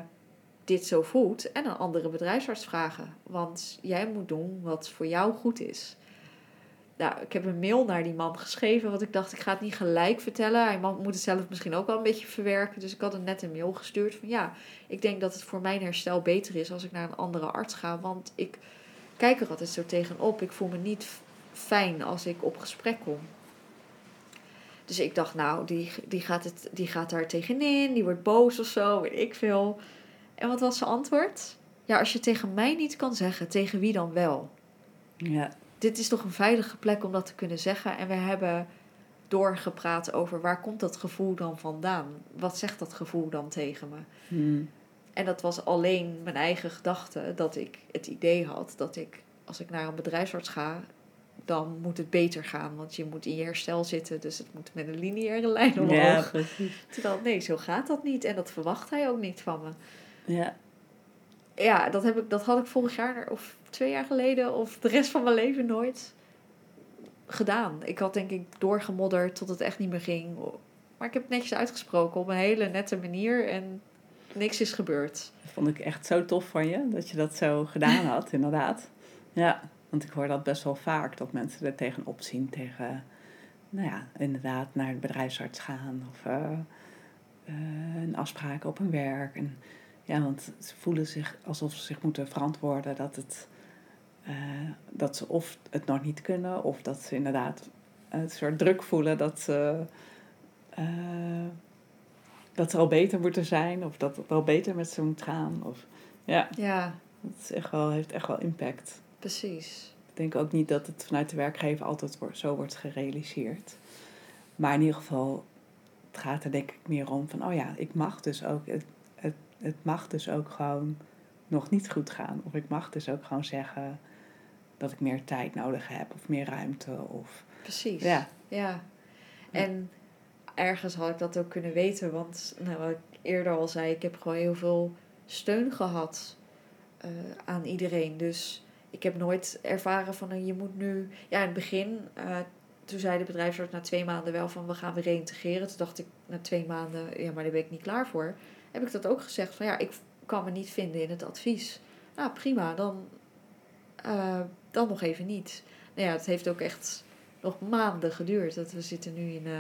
dit zo voelt en een andere bedrijfsarts vragen. Want jij moet doen wat voor jou goed is. Nou, ik heb een mail naar die man geschreven, want ik dacht, ik ga het niet gelijk vertellen. Hij moet het zelf misschien ook wel een beetje verwerken. Dus ik had hem net een mail gestuurd van ja, ik denk dat het voor mijn herstel beter is als ik naar een andere arts ga. Want ik kijk er altijd zo tegenop. Ik voel me niet fijn als ik op gesprek kom. Dus ik dacht, nou, die, die, gaat het, die gaat daar tegenin, die wordt boos of zo, weet ik veel. En wat was zijn antwoord? Ja, als je tegen mij niet kan zeggen, tegen wie dan wel? Ja. Dit is toch een veilige plek om dat te kunnen zeggen. En we hebben doorgepraat over waar komt dat gevoel dan vandaan? Wat zegt dat gevoel dan tegen me? Hmm. En dat was alleen mijn eigen gedachte dat ik het idee had dat ik, als ik naar een bedrijfsarts ga, dan moet het beter gaan. Want je moet in je herstel zitten, dus het moet met een lineaire lijn omhoog. Ja, precies. Terwijl, nee, zo gaat dat niet. En dat verwacht hij ook niet van me. Ja. Ja, dat, heb ik, dat had ik vorig jaar of twee jaar geleden of de rest van mijn leven nooit gedaan. Ik had denk ik doorgemodderd tot het echt niet meer ging. Maar ik heb het netjes uitgesproken op een hele nette manier en niks is gebeurd. Dat vond ik echt zo tof van je, dat je dat zo gedaan had, inderdaad. Ja, want ik hoor dat best wel vaak, dat mensen er tegenop zien tegen, nou ja, inderdaad naar de bedrijfsarts gaan of eh, eh, een afspraak op hun werk. En, ja, want ze voelen zich alsof ze zich moeten verantwoorden dat, het, eh, dat ze of het nog niet kunnen, of dat ze inderdaad een soort druk voelen dat ze, eh, dat ze al beter moeten zijn, of dat het al beter met ze moet gaan. Of, ja, Ja, dat is echt wel, heeft echt wel impact. precies. Ik denk ook niet dat het vanuit de werkgever altijd zo wordt gerealiseerd. Maar in ieder geval, het gaat er denk ik meer om van, oh ja, ik mag dus ook, het, het, het mag dus ook gewoon nog niet goed gaan. Of ik mag dus ook gewoon zeggen dat ik meer tijd nodig heb of meer ruimte. Of, Precies. ja, Ja. En ergens had ik dat ook kunnen weten, want nou, wat ik eerder al zei, ik heb gewoon heel veel steun gehad eh, aan iedereen. Dus ik heb nooit ervaren van nou, je moet nu. Ja, in het begin, eh, toen zei de bedrijfsarts na twee maanden wel van we gaan weer reïntegreren. Toen dacht ik na twee maanden, ja, maar daar ben ik niet klaar voor. Heb ik dat ook gezegd van ja, ik kan me niet vinden in het advies. Nou, prima, dan, eh, dan nog even niet. Nou ja, het heeft ook echt nog maanden geduurd. Dat we zitten nu in, eh,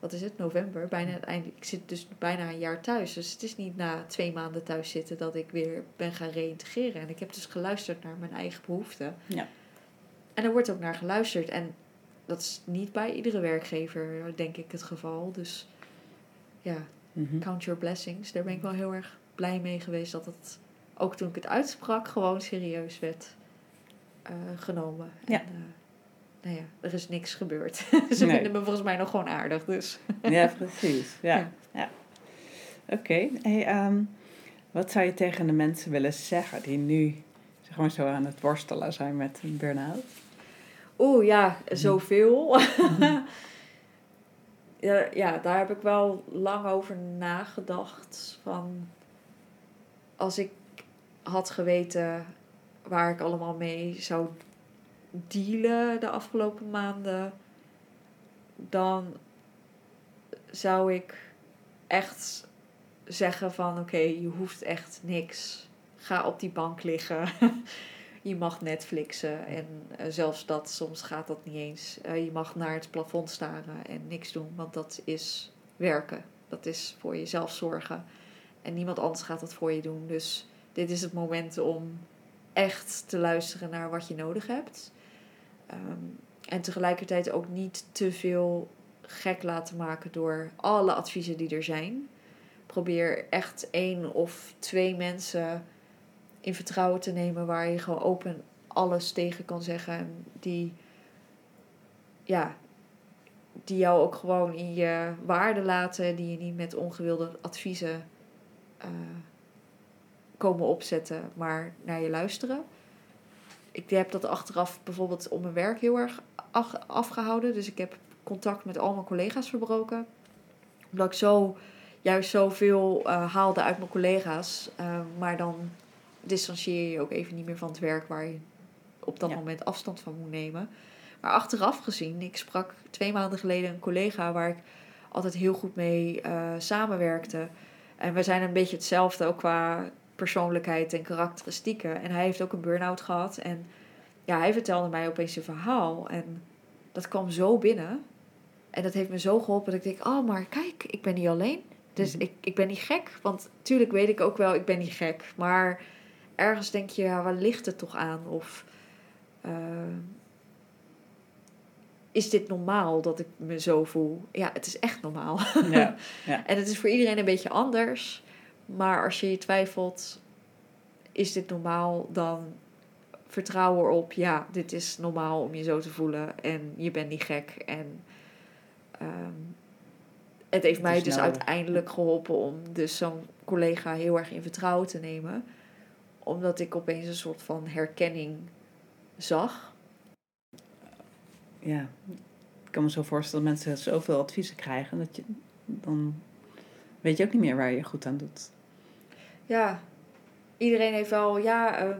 wat is het, november. Bijna het einde. Ik zit dus bijna een jaar thuis. Dus het is niet na twee maanden thuis zitten dat ik weer ben gaan reïntegreren. En ik heb dus geluisterd naar mijn eigen behoeften. Ja. En er wordt ook naar geluisterd. En dat is niet bij iedere werkgever, denk ik, het geval. Dus ja, mhm. count your blessings. Daar ben ik wel heel erg blij mee geweest dat het, ook toen ik het uitsprak, gewoon serieus werd genomen. Ja. En, eh, nou ja, er is niks gebeurd. Ze Nee. vinden me volgens mij nog gewoon aardig, dus. ja, precies. Ja, Ja. ja. Oké, hey, ehm, wat zou je tegen de mensen willen zeggen die nu maar zo aan het worstelen zijn met een burn-out? Oeh, ja, zoveel. ja, ja, daar heb ik wel lang over nagedacht. Van als ik had geweten waar ik allemaal mee zou dealen de afgelopen maanden, dan zou ik echt zeggen van oké, je hoeft echt niks. Ga op die bank liggen. je mag Netflixen en eh, zelfs dat, soms gaat dat niet eens. Eh, je mag naar het plafond staren en niks doen, want dat is werken. Dat is voor jezelf zorgen. En niemand anders gaat dat voor je doen. Dus dit is het moment om echt te luisteren naar wat je nodig hebt. Ehm, en tegelijkertijd ook niet te veel gek laten maken door alle adviezen die er zijn. Probeer echt één of twee mensen in vertrouwen te nemen waar je gewoon open alles tegen kan zeggen. En die, ja, die jou ook gewoon in je waarde laten, die je niet met ongewilde adviezen eh, komen opzetten, maar naar je luisteren. Ik heb dat achteraf bijvoorbeeld op mijn werk heel erg afgehouden. Dus ik heb contact met al mijn collega's verbroken. Omdat ik zo, juist zoveel uh, haalde uit mijn collega's. Uh, maar dan distancieer je ook even niet meer van het werk waar je op dat moment afstand van moet nemen. Maar achteraf gezien, ik sprak twee maanden geleden een collega waar ik altijd heel goed mee uh, samenwerkte. En we zijn een beetje hetzelfde ook qua persoonlijkheid en karakteristieken. En hij heeft ook een burn-out gehad. En ja, hij vertelde mij opeens een verhaal. En dat kwam zo binnen. En dat heeft me zo geholpen dat ik denk, oh, maar kijk, ik ben niet alleen. Dus mhm. ik, ik ben niet gek. Want tuurlijk weet ik ook wel, ik ben niet gek. Maar ergens denk je, ja, waar ligt het toch aan? Of uh, is dit normaal dat ik me zo voel? Ja, het is echt normaal. Ja, ja. en het is voor iedereen een beetje anders. Maar als je je twijfelt, is dit normaal, dan vertrouw erop, ja, dit is normaal om je zo te voelen en je bent niet gek. En um, het heeft mij dus uiteindelijk geholpen om dus zo'n collega heel erg in vertrouwen te nemen. Omdat ik opeens een soort van herkenning zag ja, ik kan me zo voorstellen dat mensen zoveel adviezen krijgen, dat je dan weet je ook niet meer waar je goed aan doet. Ja, iedereen heeft wel, ja, uh,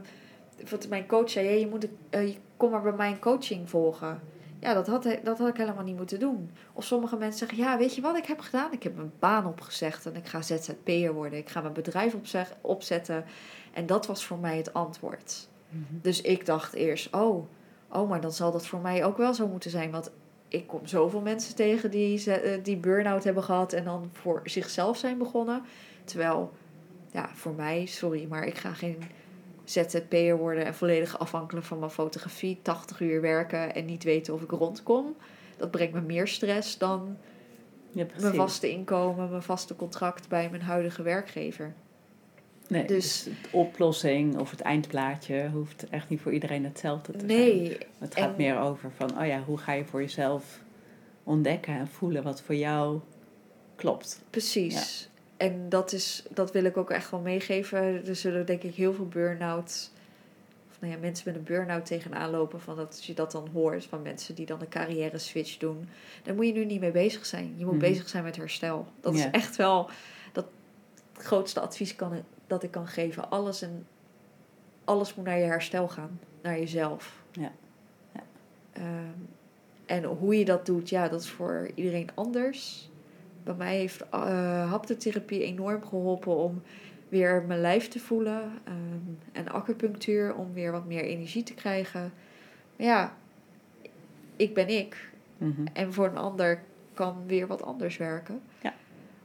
wat mijn coach zei, je moet, uh, kom maar bij mijn coaching volgen. Ja, dat had, dat had ik helemaal niet moeten doen. Of sommige mensen zeggen, ja, weet je wat ik heb gedaan? Ik heb mijn baan opgezegd en ik ga ZZP'er worden. Ik ga mijn bedrijf opzetten. En dat was voor mij het antwoord. Mhm. Dus ik dacht eerst, oh, oh, maar dan zal dat voor mij ook wel zo moeten zijn. Want ik kom zoveel mensen tegen die, eh, die burn-out hebben gehad en dan voor zichzelf zijn begonnen. Terwijl, ja, voor mij, sorry, maar ik ga geen ZZP'er worden en volledig afhankelijk van mijn fotografie, 80 uur werken en niet weten of ik rondkom. Dat brengt me meer stress dan ja, mijn vaste inkomen, mijn vaste contract bij mijn huidige werkgever. Nee, dus, dus, de oplossing of het eindplaatje hoeft echt niet voor iedereen hetzelfde te nee, zijn. Het gaat meer over van, oh ja, hoe ga je voor jezelf ontdekken en voelen wat voor jou klopt. Precies. En dat, is, dat wil ik ook echt wel meegeven. Er zullen denk ik heel veel burn-out, of nou ja, mensen met een burn-out tegenaan lopen. Van dat, als je dat dan hoort van mensen die dan een carrière switch doen. Daar moet je nu niet mee bezig zijn. Je moet mhm. bezig zijn met herstel. Dat is echt wel dat het grootste advies kan, dat ik kan geven. Alles, en, alles moet naar je herstel gaan, naar jezelf. Ja. ja. Ehm, en hoe je dat doet, ja, dat is voor iedereen anders. Bij mij heeft uh, haptotherapie enorm geholpen om weer mijn lijf te voelen. Um, en acupunctuur om weer wat meer energie te krijgen. Maar ja, ik ben ik. Mhm. En voor een ander kan weer wat anders werken. Ja.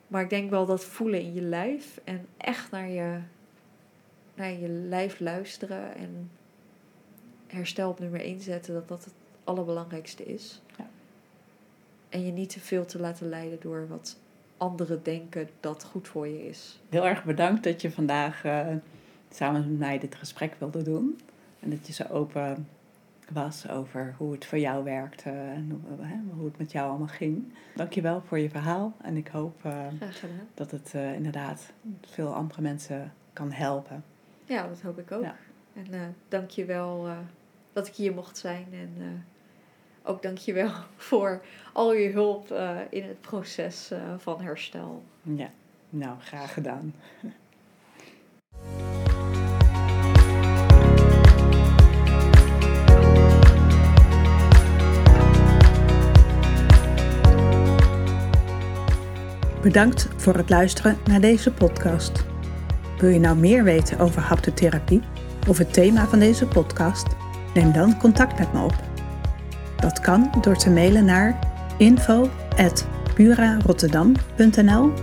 Maar ik denk wel dat voelen in je lijf en echt naar je, naar je lijf luisteren en herstel op nummer 1 zetten, dat dat het allerbelangrijkste is. En je niet te veel te laten leiden door wat anderen denken dat goed voor je is. Heel erg bedankt dat je vandaag uh, samen met mij dit gesprek wilde doen. En dat je zo open was over hoe het voor jou werkte en hoe het met jou allemaal ging. Dankjewel voor je verhaal en ik hoop uh, dat het uh, inderdaad veel andere mensen kan helpen. Ja, dat hoop ik ook. En uh, dankjewel uh, dat ik hier mocht zijn en ook dankjewel voor al je hulp in het proces van herstel. Ja, nou graag gedaan. Bedankt voor het luisteren naar deze podcast. Wil je nou meer weten over haptotherapie of het thema van deze podcast? Neem dan contact met me op. Dat kan door te mailen naar info.purarotterdam.nl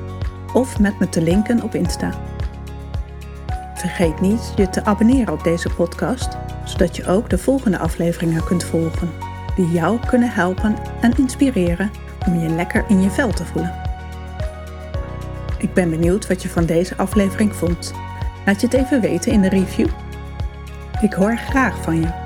of met me te linken op Insta. Vergeet niet je te abonneren op deze podcast, zodat je ook de volgende afleveringen kunt volgen, die jou kunnen helpen en inspireren om je lekker in je vel te voelen. Ik ben benieuwd wat je van deze aflevering vond. Laat je het even weten in de review. Ik hoor graag van je.